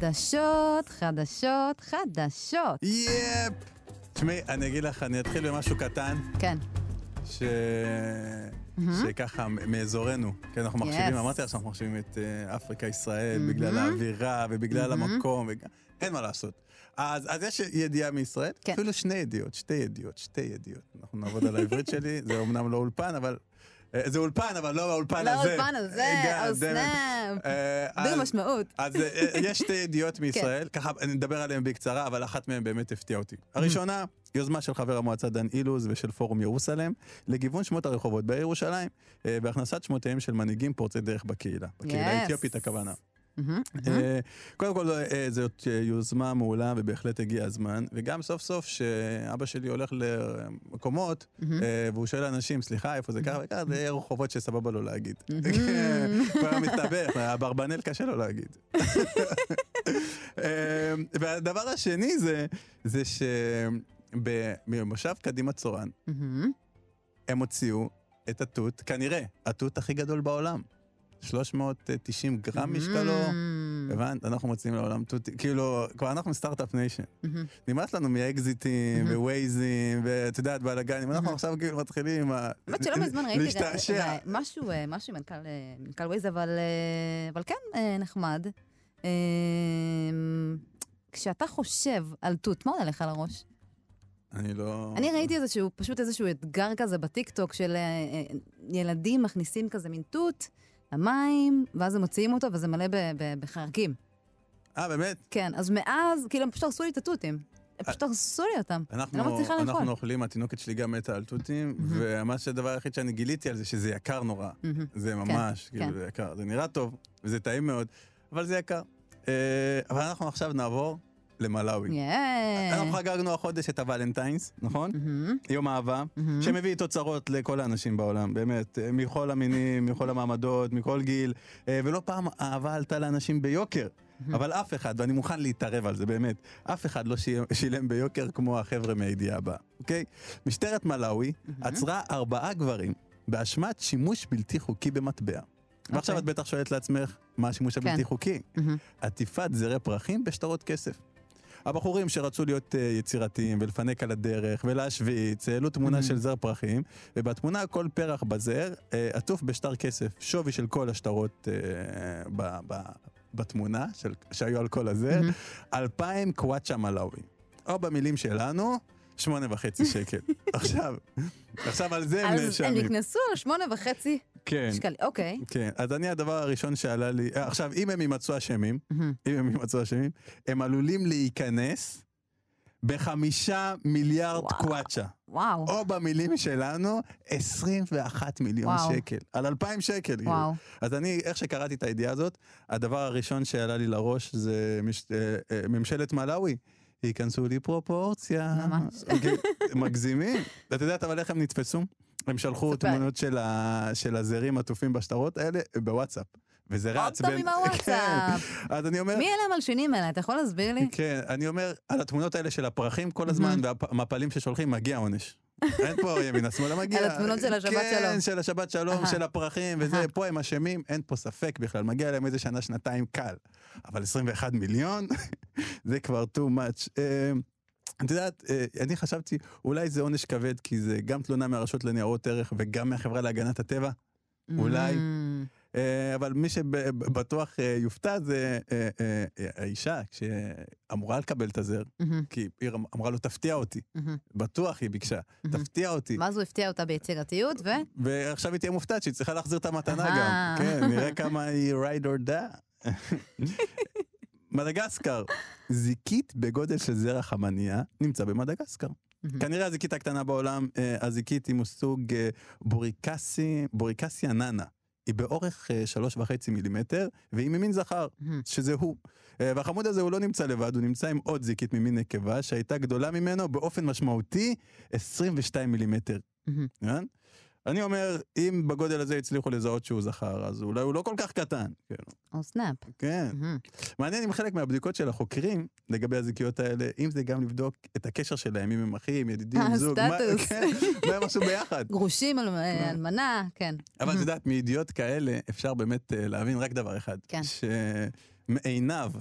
חדשות, חדשות, חדשות. יפ! תשמעי, אני אגיד לך, אני אתחיל במשהו קטן, כן. ש... שככה מ- מאזורנו, כן, אנחנו מחשיבים, Yes. אמרתי לך שאנחנו מחשיבים את אה, אפריקה, ישראל, מהמם. בגלל האווירה ובגלל מהמם. המקום, וג- אין מה לעשות. אז, אז יש ידיעה מישראל, כן. אפילו שני ידיעות, שתי ידיעות, שתי ידיעות. אנחנו נעבוד על העברית שלי, זה אומנם לא אולפן, אבל... אה, זה אולפן, אבל לא האולפן לא הזה. האולפן הזה, אה, או God damn it. סנאפ. אה, דיר אז- משמעות. אז אה, אה, יש שתי ידיעות מישראל, ככה אני נדבר עליהן בקצרה, אבל אחת מהן באמת הפתיעה אותי. הראשונה, יוזמה של חבר המועצה דן אילוז ושל פורום ירוסלם, לגיוון שמות הרחובות בעיר ירושלים, אה, והכנסת שמותיהם של מנהיגים פורצי דרך בקהילה. בקהילה. האתיופית הכוונה. מהמם. אה, קודם כל, אה, זאת אה, יוזמה מעולה ובהחלט הגיע הזמן, וגם סוף סוף שאבא שלי הולך למקומות. אה, והוא שואל אנשים, סליחה, איפה זה ככה וככה, זה רחובות שסבבה לו להגיד. מהמם. הוא היה מסתבך, אברבנאל קשה לו להגיד. והדבר השני זה, זה שבמושב קדימה צורן. הם הוציאו את התות, כנראה, התות הכי גדול בעולם. 390 גרם משקלו. מהמם. הבנת? אנחנו מוציאים לעולם תות, כאילו, כבר אנחנו start-up nation. מהמם. נמאס לנו מאקזיטים מהמם. ווייזים, ואת יודעת, בלאגנים. אנחנו מהמם. עכשיו כאילו מתחילים עם ה... האמת שלא מזמן ראיתי. רה- משהו, אה, משהו עם מנכ"ל, אה, מנכ"ל ווייז, אבל, אה, אבל כן, אה, נחמד. אה, כשאתה חושב על תות, מה עולה לך לראש? אני לא... אני ראיתי איזשהו, פשוט איזשהו אתגר כזה בטיקטוק של אה, אה, ילדים מכניסים כזה מין תות למים, ואז הם מוציאים אותו וזה מלא בחרקים. אה, באמת? כן, אז מאז, כאילו, הם פשוט הרסו לי את התותים. הם פשוט הרסו לי אותם. אני לא מצליחה לאכול. אנחנו אוכלים, התינוקת שלי גם מתה על תותים, וממש הדבר היחיד שאני גיליתי על זה, שזה יקר נורא. זה ממש, כן. כאילו, זה יקר. זה נראה טוב, וזה טעים מאוד, אבל זה יקר. אה, אבל אנחנו עכשיו נעבור למלאווי. יאה. אנחנו חגגנו החודש את הוולנטיינס, נכון? מהמם. יום אהבה, מהמם. שמביא תוצרות לכל האנשים בעולם, באמת, אה, מכל המינים, מכל המעמדות, מכל גיל, אה, ולא פעם אהבה עלתה לאנשים ביוקר. אבל אף אחד, ואני מוכן להתערב על זה, באמת, אף אחד לא שי- שילם ביוקר כמו החבר'ה מהידיעה הבאה, אוקיי? משטרת מלאווי עצרה ארבעה גברים באשמת שימוש בלתי חוקי במטבע. ועכשיו אוקיי. את בטח שואלת לעצמך, מה השימוש כן. הבלתי חוקי? מהמם. עטיפת זרי פרחים בשטרות כסף. הבחורים שרצו להיות uh, יצירתיים ולפנק על הדרך ולהשוויץ, העלו תמונה של זר פרחים, ובתמונה כל פרח בזר uh, עטוף בשטר כסף, שווי של כל השטרות uh, ב, ב, בתמונה של, שהיו על כל הזר, אלפיים קוואצ'ה מלאווי. או במילים שלנו, שמונה וחצי שקל. עכשיו, עכשיו על זה הם אז הם נאשמים. נכנסו על שמונה וחצי כן. שקלים. אוקיי. כן, אז אני הדבר הראשון שעלה לי, אה, עכשיו אם הם יימצאו אשמים. אם הם יימצאו אשמים, הם עלולים להיכנס בחמישה מיליארד וואו. קוואצ'ה. וואו. או במילים שלנו, 21 מיליון וואו. שקל. על 2,000 שקל. כאילו. וואו. אז אני, איך שקראתי את הידיעה הזאת, הדבר הראשון שעלה לי לראש זה מש, אה, אה, ממשלת מלאווי. ייכנסו לי פרופורציה. ממש. כן, מגזימים. את יודעת אבל איך הם נתפסו? הם שלחו ספר. תמונות של, ה, של הזרים עטופים בשטרות האלה בוואטסאפ. וזה עוד רץ פעם עם הוואטסאפ. כן. אז אני אומר... מי אלה המלשינים האלה? אתה יכול להסביר לי? כן, אני אומר, על התמונות האלה של הפרחים כל הזמן, והמפלים ששולחים, מגיע עונש. אין פה ימינה שמאלה, מגיע. על התמונות של השבת כן, שלום. של השבת שלום. של הפרחים, וזה. פה הם אשמים, אין פה ספק בכלל, מגיע להם איזה שנה, שנתיים קל. אבל 21 מיליון, זה כבר too much. את יודעת, אה, אני חשבתי, אולי זה עונש כבד, כי זה גם תלונה מהרשות לניירות ערך וגם מהחברה להגנת הטבע. אולי. Mm. אה, אבל מי שבטוח אה, יופתע זה האישה, שאמורה לקבל את הזר, מהמם. כי היא אמרה לו, תפתיע אותי. מהמם. בטוח היא ביקשה, מהמם. תפתיע אותי. ואז הוא הפתיע אותה ביצירתיות, ו... ועכשיו היא תהיה מופתעת שהיא צריכה להחזיר את המתנה. גם. כן, נראה כמה היא ride or die. מדגסקר, זיקית בגודל של זרע חמניה, נמצא במדגסקר. כנראה הזיקית הקטנה בעולם, אה, הזיקית היא מסוג אה, בוריקסי, בוריקסיה ננה. היא באורך אה, שלוש וחצי מילימטר, והיא ממין זכר. שזה הוא. והחמוד הזה הוא לא נמצא לבד, הוא נמצא עם עוד זיקית ממין נקבה, שהייתה גדולה ממנו באופן משמעותי 22 מילימטר. כן? אני אומר, אם בגודל הזה הצליחו לזהות שהוא זכר, אז אולי הוא לא כל כך קטן. כן. או סנאפ. כן. מעניין אם חלק מהבדיקות של החוקרים לגבי הזיקיות האלה, אם זה גם לבדוק את הקשר שלהם, אם הם אחים, ידידים, אה, זוג, מה- סטטוס. כן, מה הם עשו ביחד. גרושים, על- אלמנה, כן. אבל את יודעת, מידיעות כאלה אפשר באמת אה, להבין רק דבר אחד. כן. שמעיניו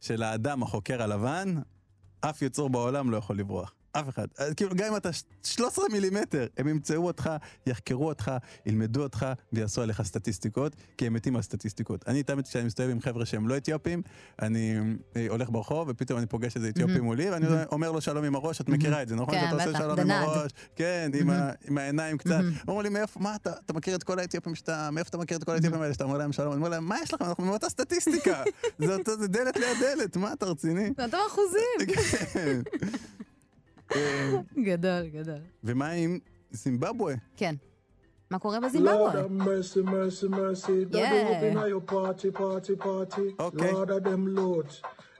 של האדם החוקר הלבן, אף יצור בעולם לא יכול לברוח. אף אחד. כאילו, גם אם אתה ש- 13 מילימטר, הם ימצאו אותך, יחקרו אותך, ילמדו אותך ויעשו עליך סטטיסטיקות, כי הם מתים על סטטיסטיקות. אני תמיד כשאני מסתובב עם חבר'ה שהם לא אתיופים, אני אה, הולך ברחוב ופתאום אני פוגש איזה אתיופי מולי, ואני אומר לו שלום עם הראש, את מכירה את זה, נכון? כן, שאתה עושה שלום עם. הראש, כן, עם העיניים קצת. אומרים לי, מאיפה, מה אתה, אתה מכיר את כל האתיופים שאתה, מאיפה אתה מכיר את כל האתיופים האלה שאתה אומר להם שלום? אני אומר להם, מה יש לכם? אנחנו מאותה סטטיסטיקה. זה דלת ליד דלת, מה אתה רציני? זה אותם אחוזים. גדול, גדול. ומה עם זימבבואה? כן. מה קורה בזימבבואה?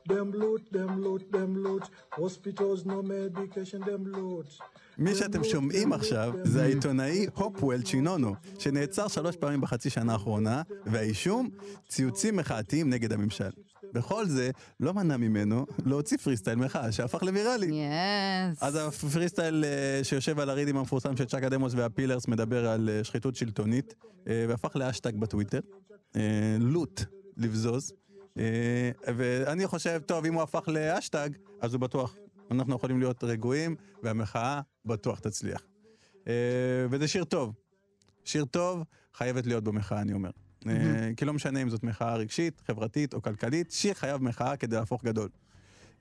Them loot, them loot, them loot. Hospitals, no medication, them loot. מי שאתם שומעים עכשיו זה העיתונאי הופוול צ'ינונו, שנעצר שלוש פעמים בחצי שנה האחרונה, והאישום, ציוצים מחאתיים נגד הממשל. בכל זה, לא מנע ממנו להוציא פרי סטייל מחאה שהפך לוויראלי. yes. אז הפרי סטייל אה, שיושב על ה riddim המפורסם של צ'אקה דמוס והפלאיירס מדבר על אה, שחיתות שלטונית, אה, והפך לאשטג בטוויטר, loot, לבזוז. ואני חושב, טוב, אם הוא הפך לאשטג, אז הוא בטוח. אנחנו יכולים להיות רגועים, והמחאה בטוח תצליח. וזה שיר טוב. שיר טוב, חייבת להיות במחאה, אני אומר. אה, כי לא משנה אם זאת מחאה רגשית, חברתית או כלכלית, שיר חייב מחאה כדי להפוך גדול.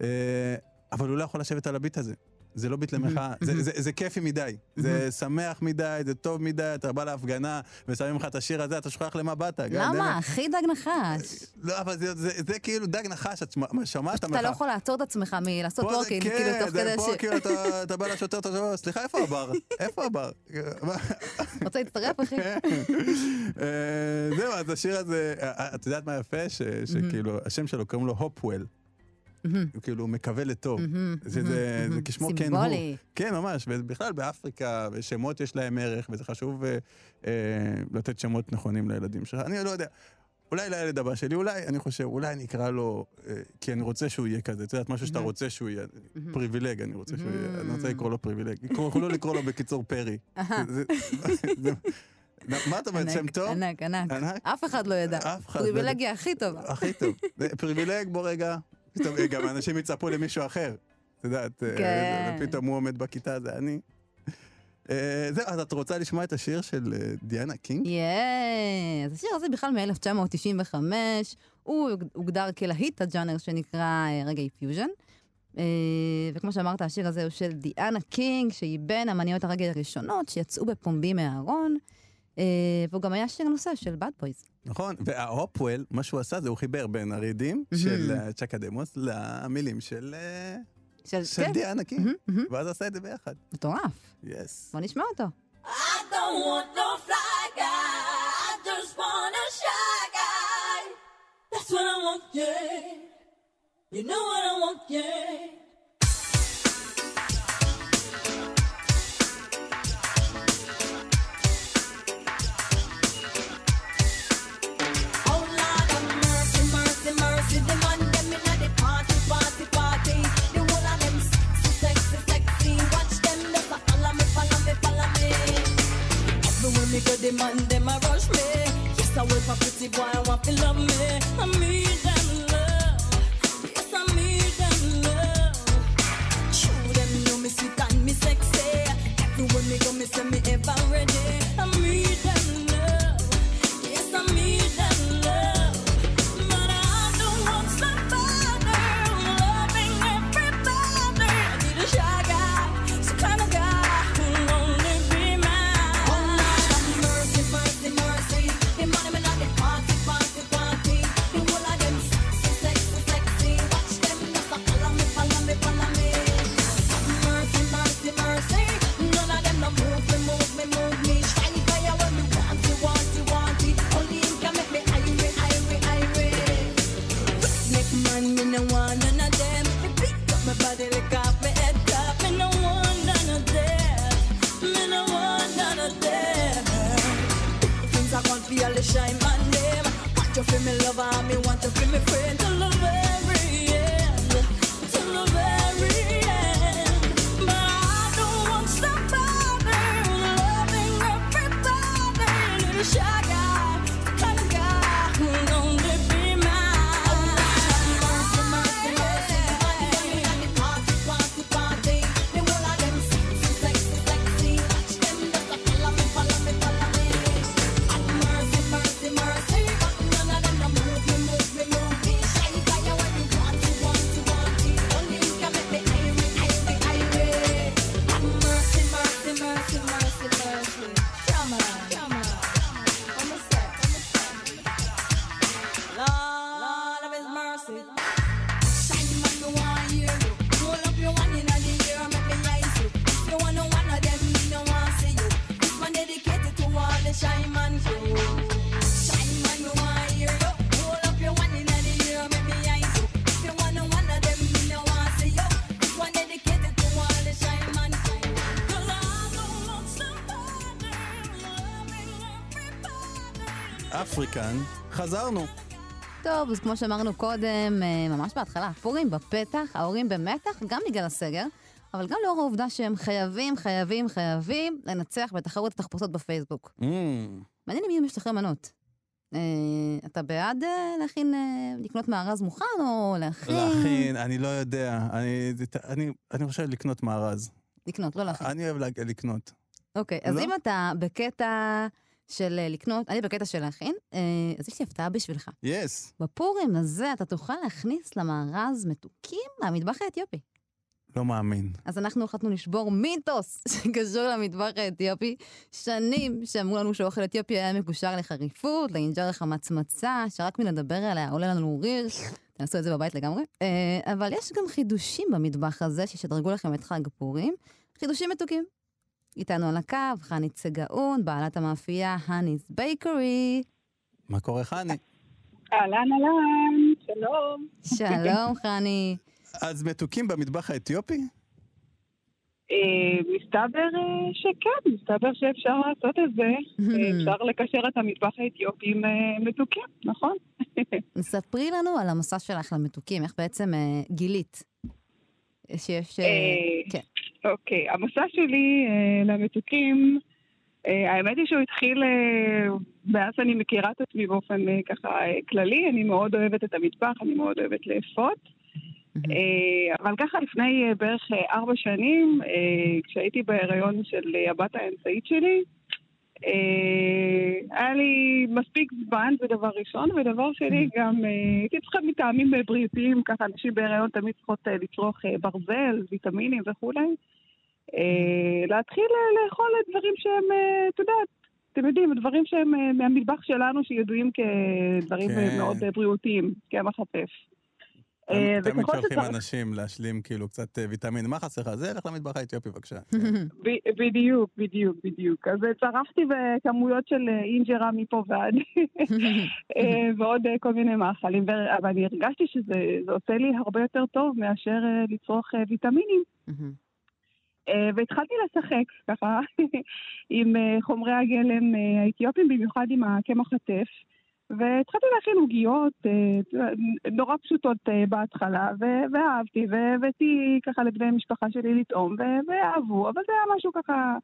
אה, אבל הוא לא יכול לשבת על הביט הזה. זה לא ביט למחאה, זה, זה, זה כיפי מדי, זה שמח מדי, זה טוב מדי, אתה בא להפגנה ושמים לך את השיר הזה, אתה שוכח למה באת. למה? הכי דג נחש. לא, אבל זה, זה, זה כאילו דג נחש, את שמע- שמעת אתה לא יכול לעצור את עצמך מלעשות פה זה- וורקינג, כן, כאילו, תוך זה כדי פה ש... כאילו אתה, אתה בא לשוטר, אתה אומר, סליחה, איפה הבר? איפה הבר? רוצה להצטרף, אחי? אה, זהו, אז השיר הזה, אה, את יודעת מה יפה? שכאילו, השם שלו קוראים לו הופוול. הוא כאילו מקווה לטוב. שזה מהמם, זה מהמם. כשמו כן הוא. סימבולי. כן, ממש, ובכלל באפריקה, ושמות יש להם ערך, וזה חשוב אה, אה, לתת שמות נכונים לילדים שלך. אני לא יודע, אולי לילד הבא שלי, אולי, אני חושב, אולי אני אקרא לו, אה, כי אני רוצה שהוא יהיה כזה, את יודעת, משהו שאתה רוצה שהוא יהיה, Privilege, אני רוצה שהוא יהיה, אני רוצה לקרוא לו Privilege. יכולו לקרוא לו בקיצור פרי. זה- זה- מה את אומרת, שם טוב? ענק, ענק. ענק? אף אחד לא ידע. אף אחד לא ידע. פריבילגיה הכי טובה. הכי טוב. זה Privilege, בוא רגע. פתאום גם אנשים יצפו למישהו אחר. את יודעת, אה, כן. ופתאום הוא עומד בכיתה, זה אני. אה, זהו, אז את רוצה לשמוע את השיר של אה, דיאנה קינג? Yes. השיר הזה בכלל מ-1995, הוא הוגדר כלהיט הז'אנר שנקרא אה, reggae fusion. אה, וכמו שאמרת, השיר הזה הוא של דיאנה קינג, שהיא בין אמניות הרגאיי הראשונות שיצאו בפומבי מהארון, אה, והוא גם היה שיר נושא של Bad Boys. נכון, וההופוול, מה שהוא עשה זה הוא חיבר בין ה riddim של אה, Chaka Demus למילים של אה, של, של כן, דיאנה קינג, מהמם, מהמם. ואז עשה את זה ביחד. מטורף. Yes. בוא נשמע אותו. I don't want no fly guy. I just want a shy guy. That's what I want, yeah. You know what I want, yeah. The man them a rush me. Yes, I wait for pretty boy, I want to love me. I אפריקן, חזרנו. טוב, אז כמו שאמרנו קודם, אה, ממש בהתחלה, פורים בפתח, ההורים במתח, גם בגלל הסגר, אבל גם לאור העובדה שהם חייבים, חייבים, חייבים לנצח בתחרות התחפושות בפייסבוק. Mm, מעניין אם יהיו משתחרר מנות. אה, אתה בעד אה, להכין, אה, לקנות מארז מוכן או להכין? להכין, אני לא יודע. אני- אני- אני חושב לקנות מארז. לקנות, לא להכין. אני אוהב לקנות. אוקיי, אז לא? אם אתה בקטע של אה, לקנות, אני בקטע של להכין, אה, אז יש לי הפתעה בשבילך. יס. בפורים הזה אתה תוכל להכניס למארז מתוקים מהמטבח האתיופי. לא מאמין. אז אנחנו החלטנו לשבור מיתוס שקשור למטבח האתיופי. שנים שאמרו לנו שאוכל אתיופי היה מקושר לחריפות, לאינג'ר החמצמצה, שרק מלדבר עליה עולה לנו ריר. תנסו את זה בבית לגמרי. אה, אבל יש גם חידושים במטבח הזה שישדרגו לכם את חג פורים. חידושים מתוקים. איתנו על הקו, חנית סגאון, בעלת המאפייה הניס בייקרי. מה קורה, חני? אהלן, אהלן, שלום. שלום, חני. אז מתוקים במטבח האתיופי? אה, מסתבר אה, שכן, מסתבר שאפשר לעשות את זה. אפשר לקשר את המטבח האתיופי עם אה, מתוקים, נכון? ספרי לנו על המסע שלך למתוקים, איך בעצם גילית שיש... אה, אה, כן. אוקיי, המסע שלי אה, למתוקים, אה, האמת היא שהוא התחיל מאז שאני מכירה את עצמי באופן ככה כללי, אני מאוד אוהבת את המטבח, אני מאוד אוהבת לאפות. אבל ככה לפני בערך ארבע שנים, כשהייתי בהיריון של הבת האמצעית שלי, היה לי מספיק זמן, זה דבר ראשון, ודבר שני, גם אה, הייתי צריכה מטעמים אה, בריאותיים, ככה נשים בהיריון תמיד צריכות אה, לצרוך אה, ברזל, ויטמינים וכולי. אה, להתחיל אה, לאכול דברים שהם, אה, את יודעת, אתם יודעים, דברים שהם אה, מהמטבח שלנו, שידועים כדברים כן. אה, מאוד אה, בריאותיים, קמח הטף. אה, שצריך- אנשים להשלים כאילו קצת אה, ויטמין. מה חסר לך? זה, לך למטבח האתיופי בבקשה. בדיוק, בדיוק, בדיוק. אז אה, צרחתי בכמויות של אינג'רה מפה ועד, ועוד כל מיני מאכלים, אבל אני הרגשתי שזה זה עושה לי הרבה יותר טוב מאשר לצרוך ויטמינים. והתחלתי לשחק ככה עם חומרי הגלם האתיופיים, במיוחד עם הקמח הטף. והתחלתי להכין עוגיות אה, נורא פשוטות אה, בהתחלה, ו- ואהבתי, והבאתי ככה לבני המשפחה שלי לטעום, ואהבו, אבל זה היה משהו ככה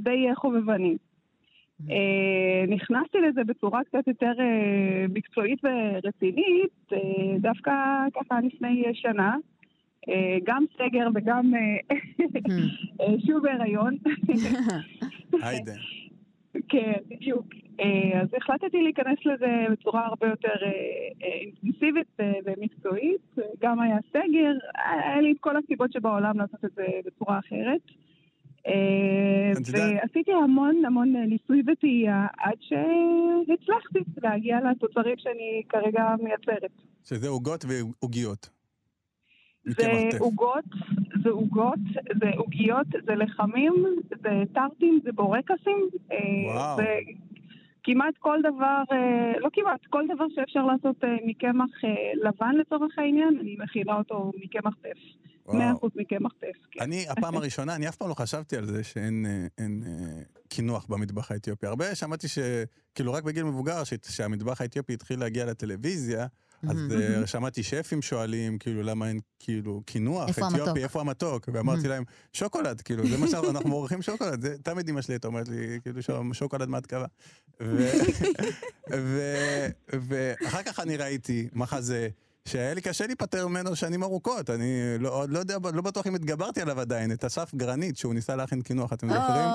די אה, חובבני. אה, נכנסתי לזה בצורה קצת יותר מקצועית ורצינית, דווקא ככה לפני שנה. גם סגר וגם אה, שוב בהיריון. היידה. כן, בדיוק. אה, אז החלטתי להיכנס לזה בצורה הרבה יותר אה, אה, אינטנסיבית ומקצועית. גם היה סגר, היה לי את כל הסיבות שבעולם לעשות את זה בצורה אחרת. ועשיתי המון המון ניסוי וטעייה עד שהצלחתי להגיע לתוצרים שאני כרגע מייצרת. שזה עוגות ועוגיות. זה. עוגות, זה עוגות, זה עוגיות, זה לחמים, זה טרטים, זה בורקסים. וואו. כמעט כל דבר, אה, לא כמעט, כל דבר שאפשר לעשות אה, מקמח אה, לבן לצורך העניין, אני מכינה אותו מקמח טף. וואו. 100% מקמח טף. כן. אני, הפעם הראשונה, אני אף פעם לא חשבתי על זה שאין אין, אה, קינוח במטבח האתיופי. הרבה שמעתי ש... כאילו, רק בגיל מבוגר, שהמטבח האתיופי התחיל להגיע לטלוויזיה, אז אה, שמעתי שפים שואלים, כאילו, למה אין, כאילו, קינוח אתיופי? איפה המתוק? ואמרתי להם, שוקולד, כאילו, זה מה שאנחנו מורחים שוקולד. זה תמיד אמא שלי הייתה אומרת לי, כאילו, "שו- שוקולד מהתקווה. ואחר כך אני ראיתי מחזה. שהיה לי קשה להיפטר ממנו שנים ארוכות, אני לא, עוד לא יודע, לא בטוח אם התגברתי עליו עדיין, את אסף גרנית, שהוא ניסה להכין קינוח, אתם זוכרים?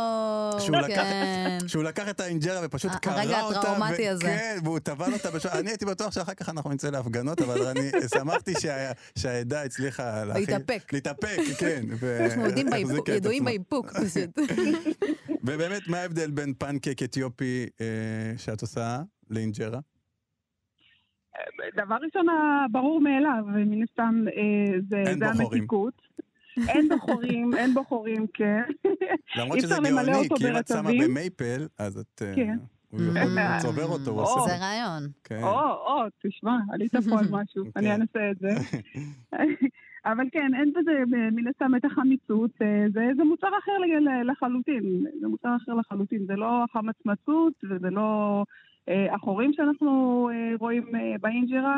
שהוא או, לקח- כן. שהוא לקח את האינג'רה ופשוט קרע הרגע אותה. הטראומטי הזה. כן, והוא טבל אותה בשעה. אני הייתי בטוח שאחר כך אנחנו נצא להפגנות, אבל אני שמחתי שה- שהעדה הצליחה להכין... להתאפק. להתאפק, כן. ו- אנחנו ידועים. באיפוק פשוט. ובאמת, מה ההבדל בין פנקק אתיופי אה, שאת עושה לאינג'רה? דבר ראשון, הברור מאליו, ומן הסתם אה, זה. המתיקות. אין בו חורים, אין בו חורים, כן. למרות שזה גאוני, כי אם את שמה. במייפל, אז את... אה, כן. הוא יכול צובר אותו, הוא. עושה... זה רעיון. כן. או, או, תשמע, עלית פה על משהו, כן. אני אנסה את זה. אבל כן, אין בזה מן הסתם את החמיצות, אה, זה, זה מוצר אחר לחלוטין, זה מוצר אחר לחלוטין, זה לא החמצמצות וזה לא אה, החורים שאנחנו אה, רואים אה, באינג'רה.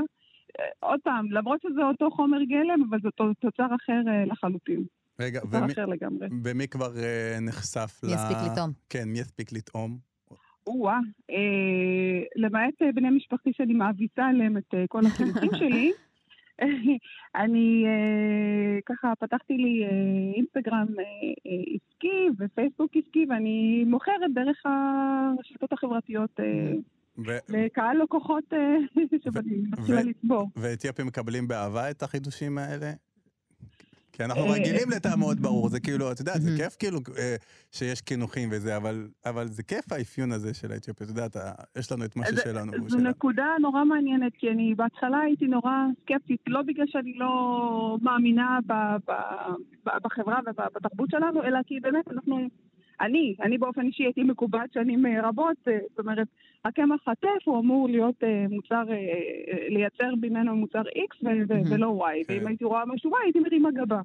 אה, עוד פעם, למרות שזה אותו חומר גלם, אבל זה תו- תוצר אחר אה, לחלוטין, רגע, תוצר ומי- אחר לגמרי. ומי כבר אה, נחשף ל... מי יספיק לטעום? כן, מי יספיק לטעום? או-אה, אה, למעט אה, בני משפחתי שאני מאביסה עליהם את אה, כל החינוכים שלי, אני אה, ככה פתחתי לי אה, אינסטגרם אה, אה, עסקי ופייסבוק עסקי, ואני מוכרת דרך הרשתות החברתיות אה, ו- לקהל לקוחות אה, שאני מתחילה ו- לצבור. ואתיופים מקבלים באהבה את החידושים האלה? כי אנחנו אה, רגילים לטעם מאוד ברור, זה כאילו, אתה יודע, זה. כיף כאילו אה, שיש קינוחים וזה, אבל, אבל זה כיף האפיון הזה של האתיופיה, אתה יודע, אתה, יש לנו את מה ששלנו. זו שלנו. נקודה נורא מעניינת, כי אני בהתחלה הייתי נורא סקפטית, לא בגלל שאני לא מאמינה ב, ב, ב, בחברה ובתרבות שלנו, אלא כי באמת אנחנו, אני, אני באופן אישי הייתי מקובעת שנים אה, רבות, אה, זאת אומרת, הקמח הטף הוא אמור להיות אה, מוצר, לייצר ממנו מוצר X. ולא Y, כן. ואם הייתי רואה משהו Y הייתי מרימה גבה.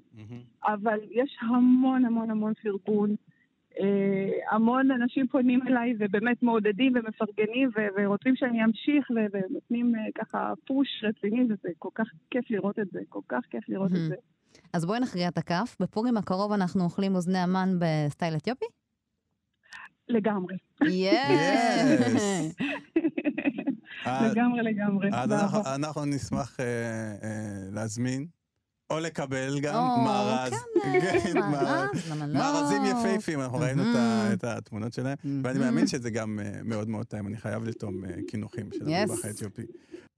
אבל יש המון המון המון פרגון. המון אנשים פונים אליי ובאמת מעודדים ומפרגנים ורוצים שאני אמשיך ונותנים ככה פוש רציני, וזה כל כך כיף לראות את זה, כל כך כיף לראות את מהמם. זה. אז בואי נכריע את הכף. בפורים הקרוב אנחנו אוכלים אוזני המן בסטייל אתיופי? לגמרי. יס! עד- לגמרי, לגמרי. אנחנו נשמח אה, אה, להזמין, או לקבל גם מארז. כן. מארז, למה לא? מארזים יפהפים, אנחנו ראינו את. את התמונות שלהם, ואני מהמם. מאמין שזה גם אה, מאוד מאוד טעים, אני חייב לטעום אה, קינוחים של. המטבח האתיופי.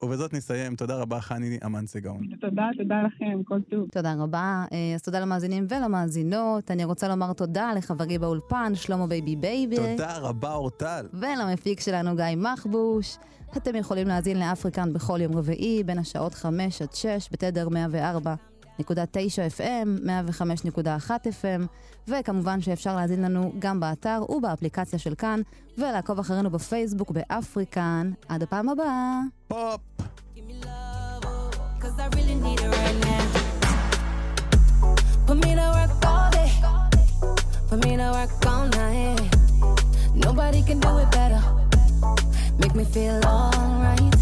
ובזאת נסיים, תודה רבה חני אמן סגאון. תודה, תודה לכם, כל טוב. תודה רבה. אה, אז תודה למאזינים ולמאזינות. אני רוצה לומר תודה לחברי באולפן, שלמה בייבי בייבי. תודה רבה אורטל. ולמפיק שלנו גיא מחבוש. אתם יכולים להאזין לאפריקן בכל יום רביעי, בין השעות 5 עד 6, בתדר 104.9 FM, 105.1 FM, וכמובן שאפשר להאזין לנו גם באתר ובאפליקציה של כאן, ולעקוב אחרינו בפייסבוק באפריקן. עד הפעם הבאה. פופ! Cause I really need it right now. Put me to work all day. Put me to work all night. Nobody can do it better. Make me feel alright.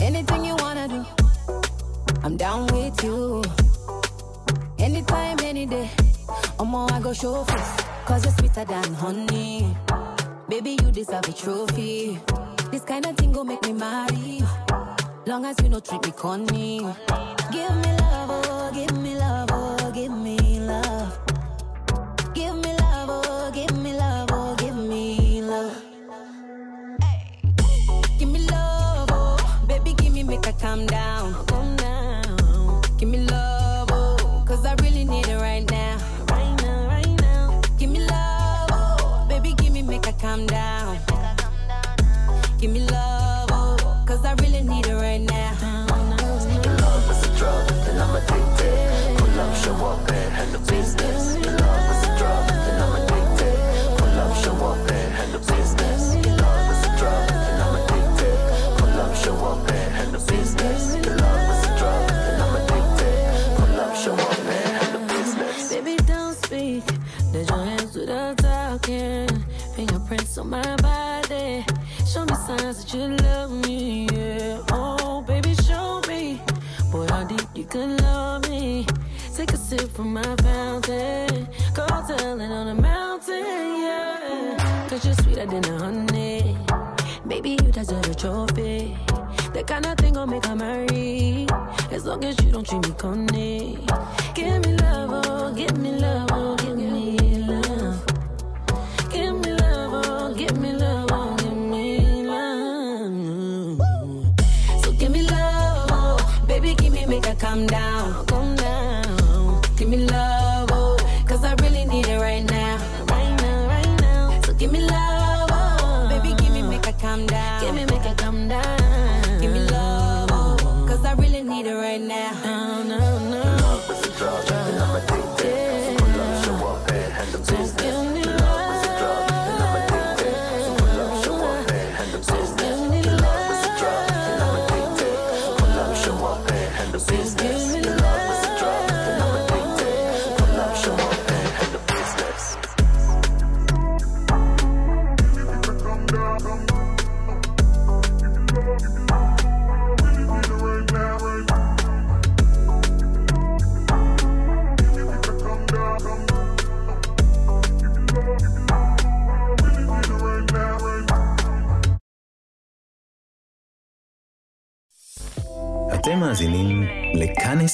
Anything you wanna do, I'm down with you. Anytime, any day. Oh, more I go show face. Cause you're sweeter than honey. Baby, you deserve a trophy. This kind of thing go make me marry. Long as you no treat me corny. Give me love, oh, give me come down. On my body. Show me signs that you love me. Yeah. Oh, baby, show me. Boy, how deep you can love me. Take a sip from my fountain. Go tell it on the mountain. Yeah. Cause you're sweeter than a honey. Baby, you deserve a trophy. That kind of thing gon' make her marry. As long as you don't treat me corny. Give me love, oh, give me love, come down.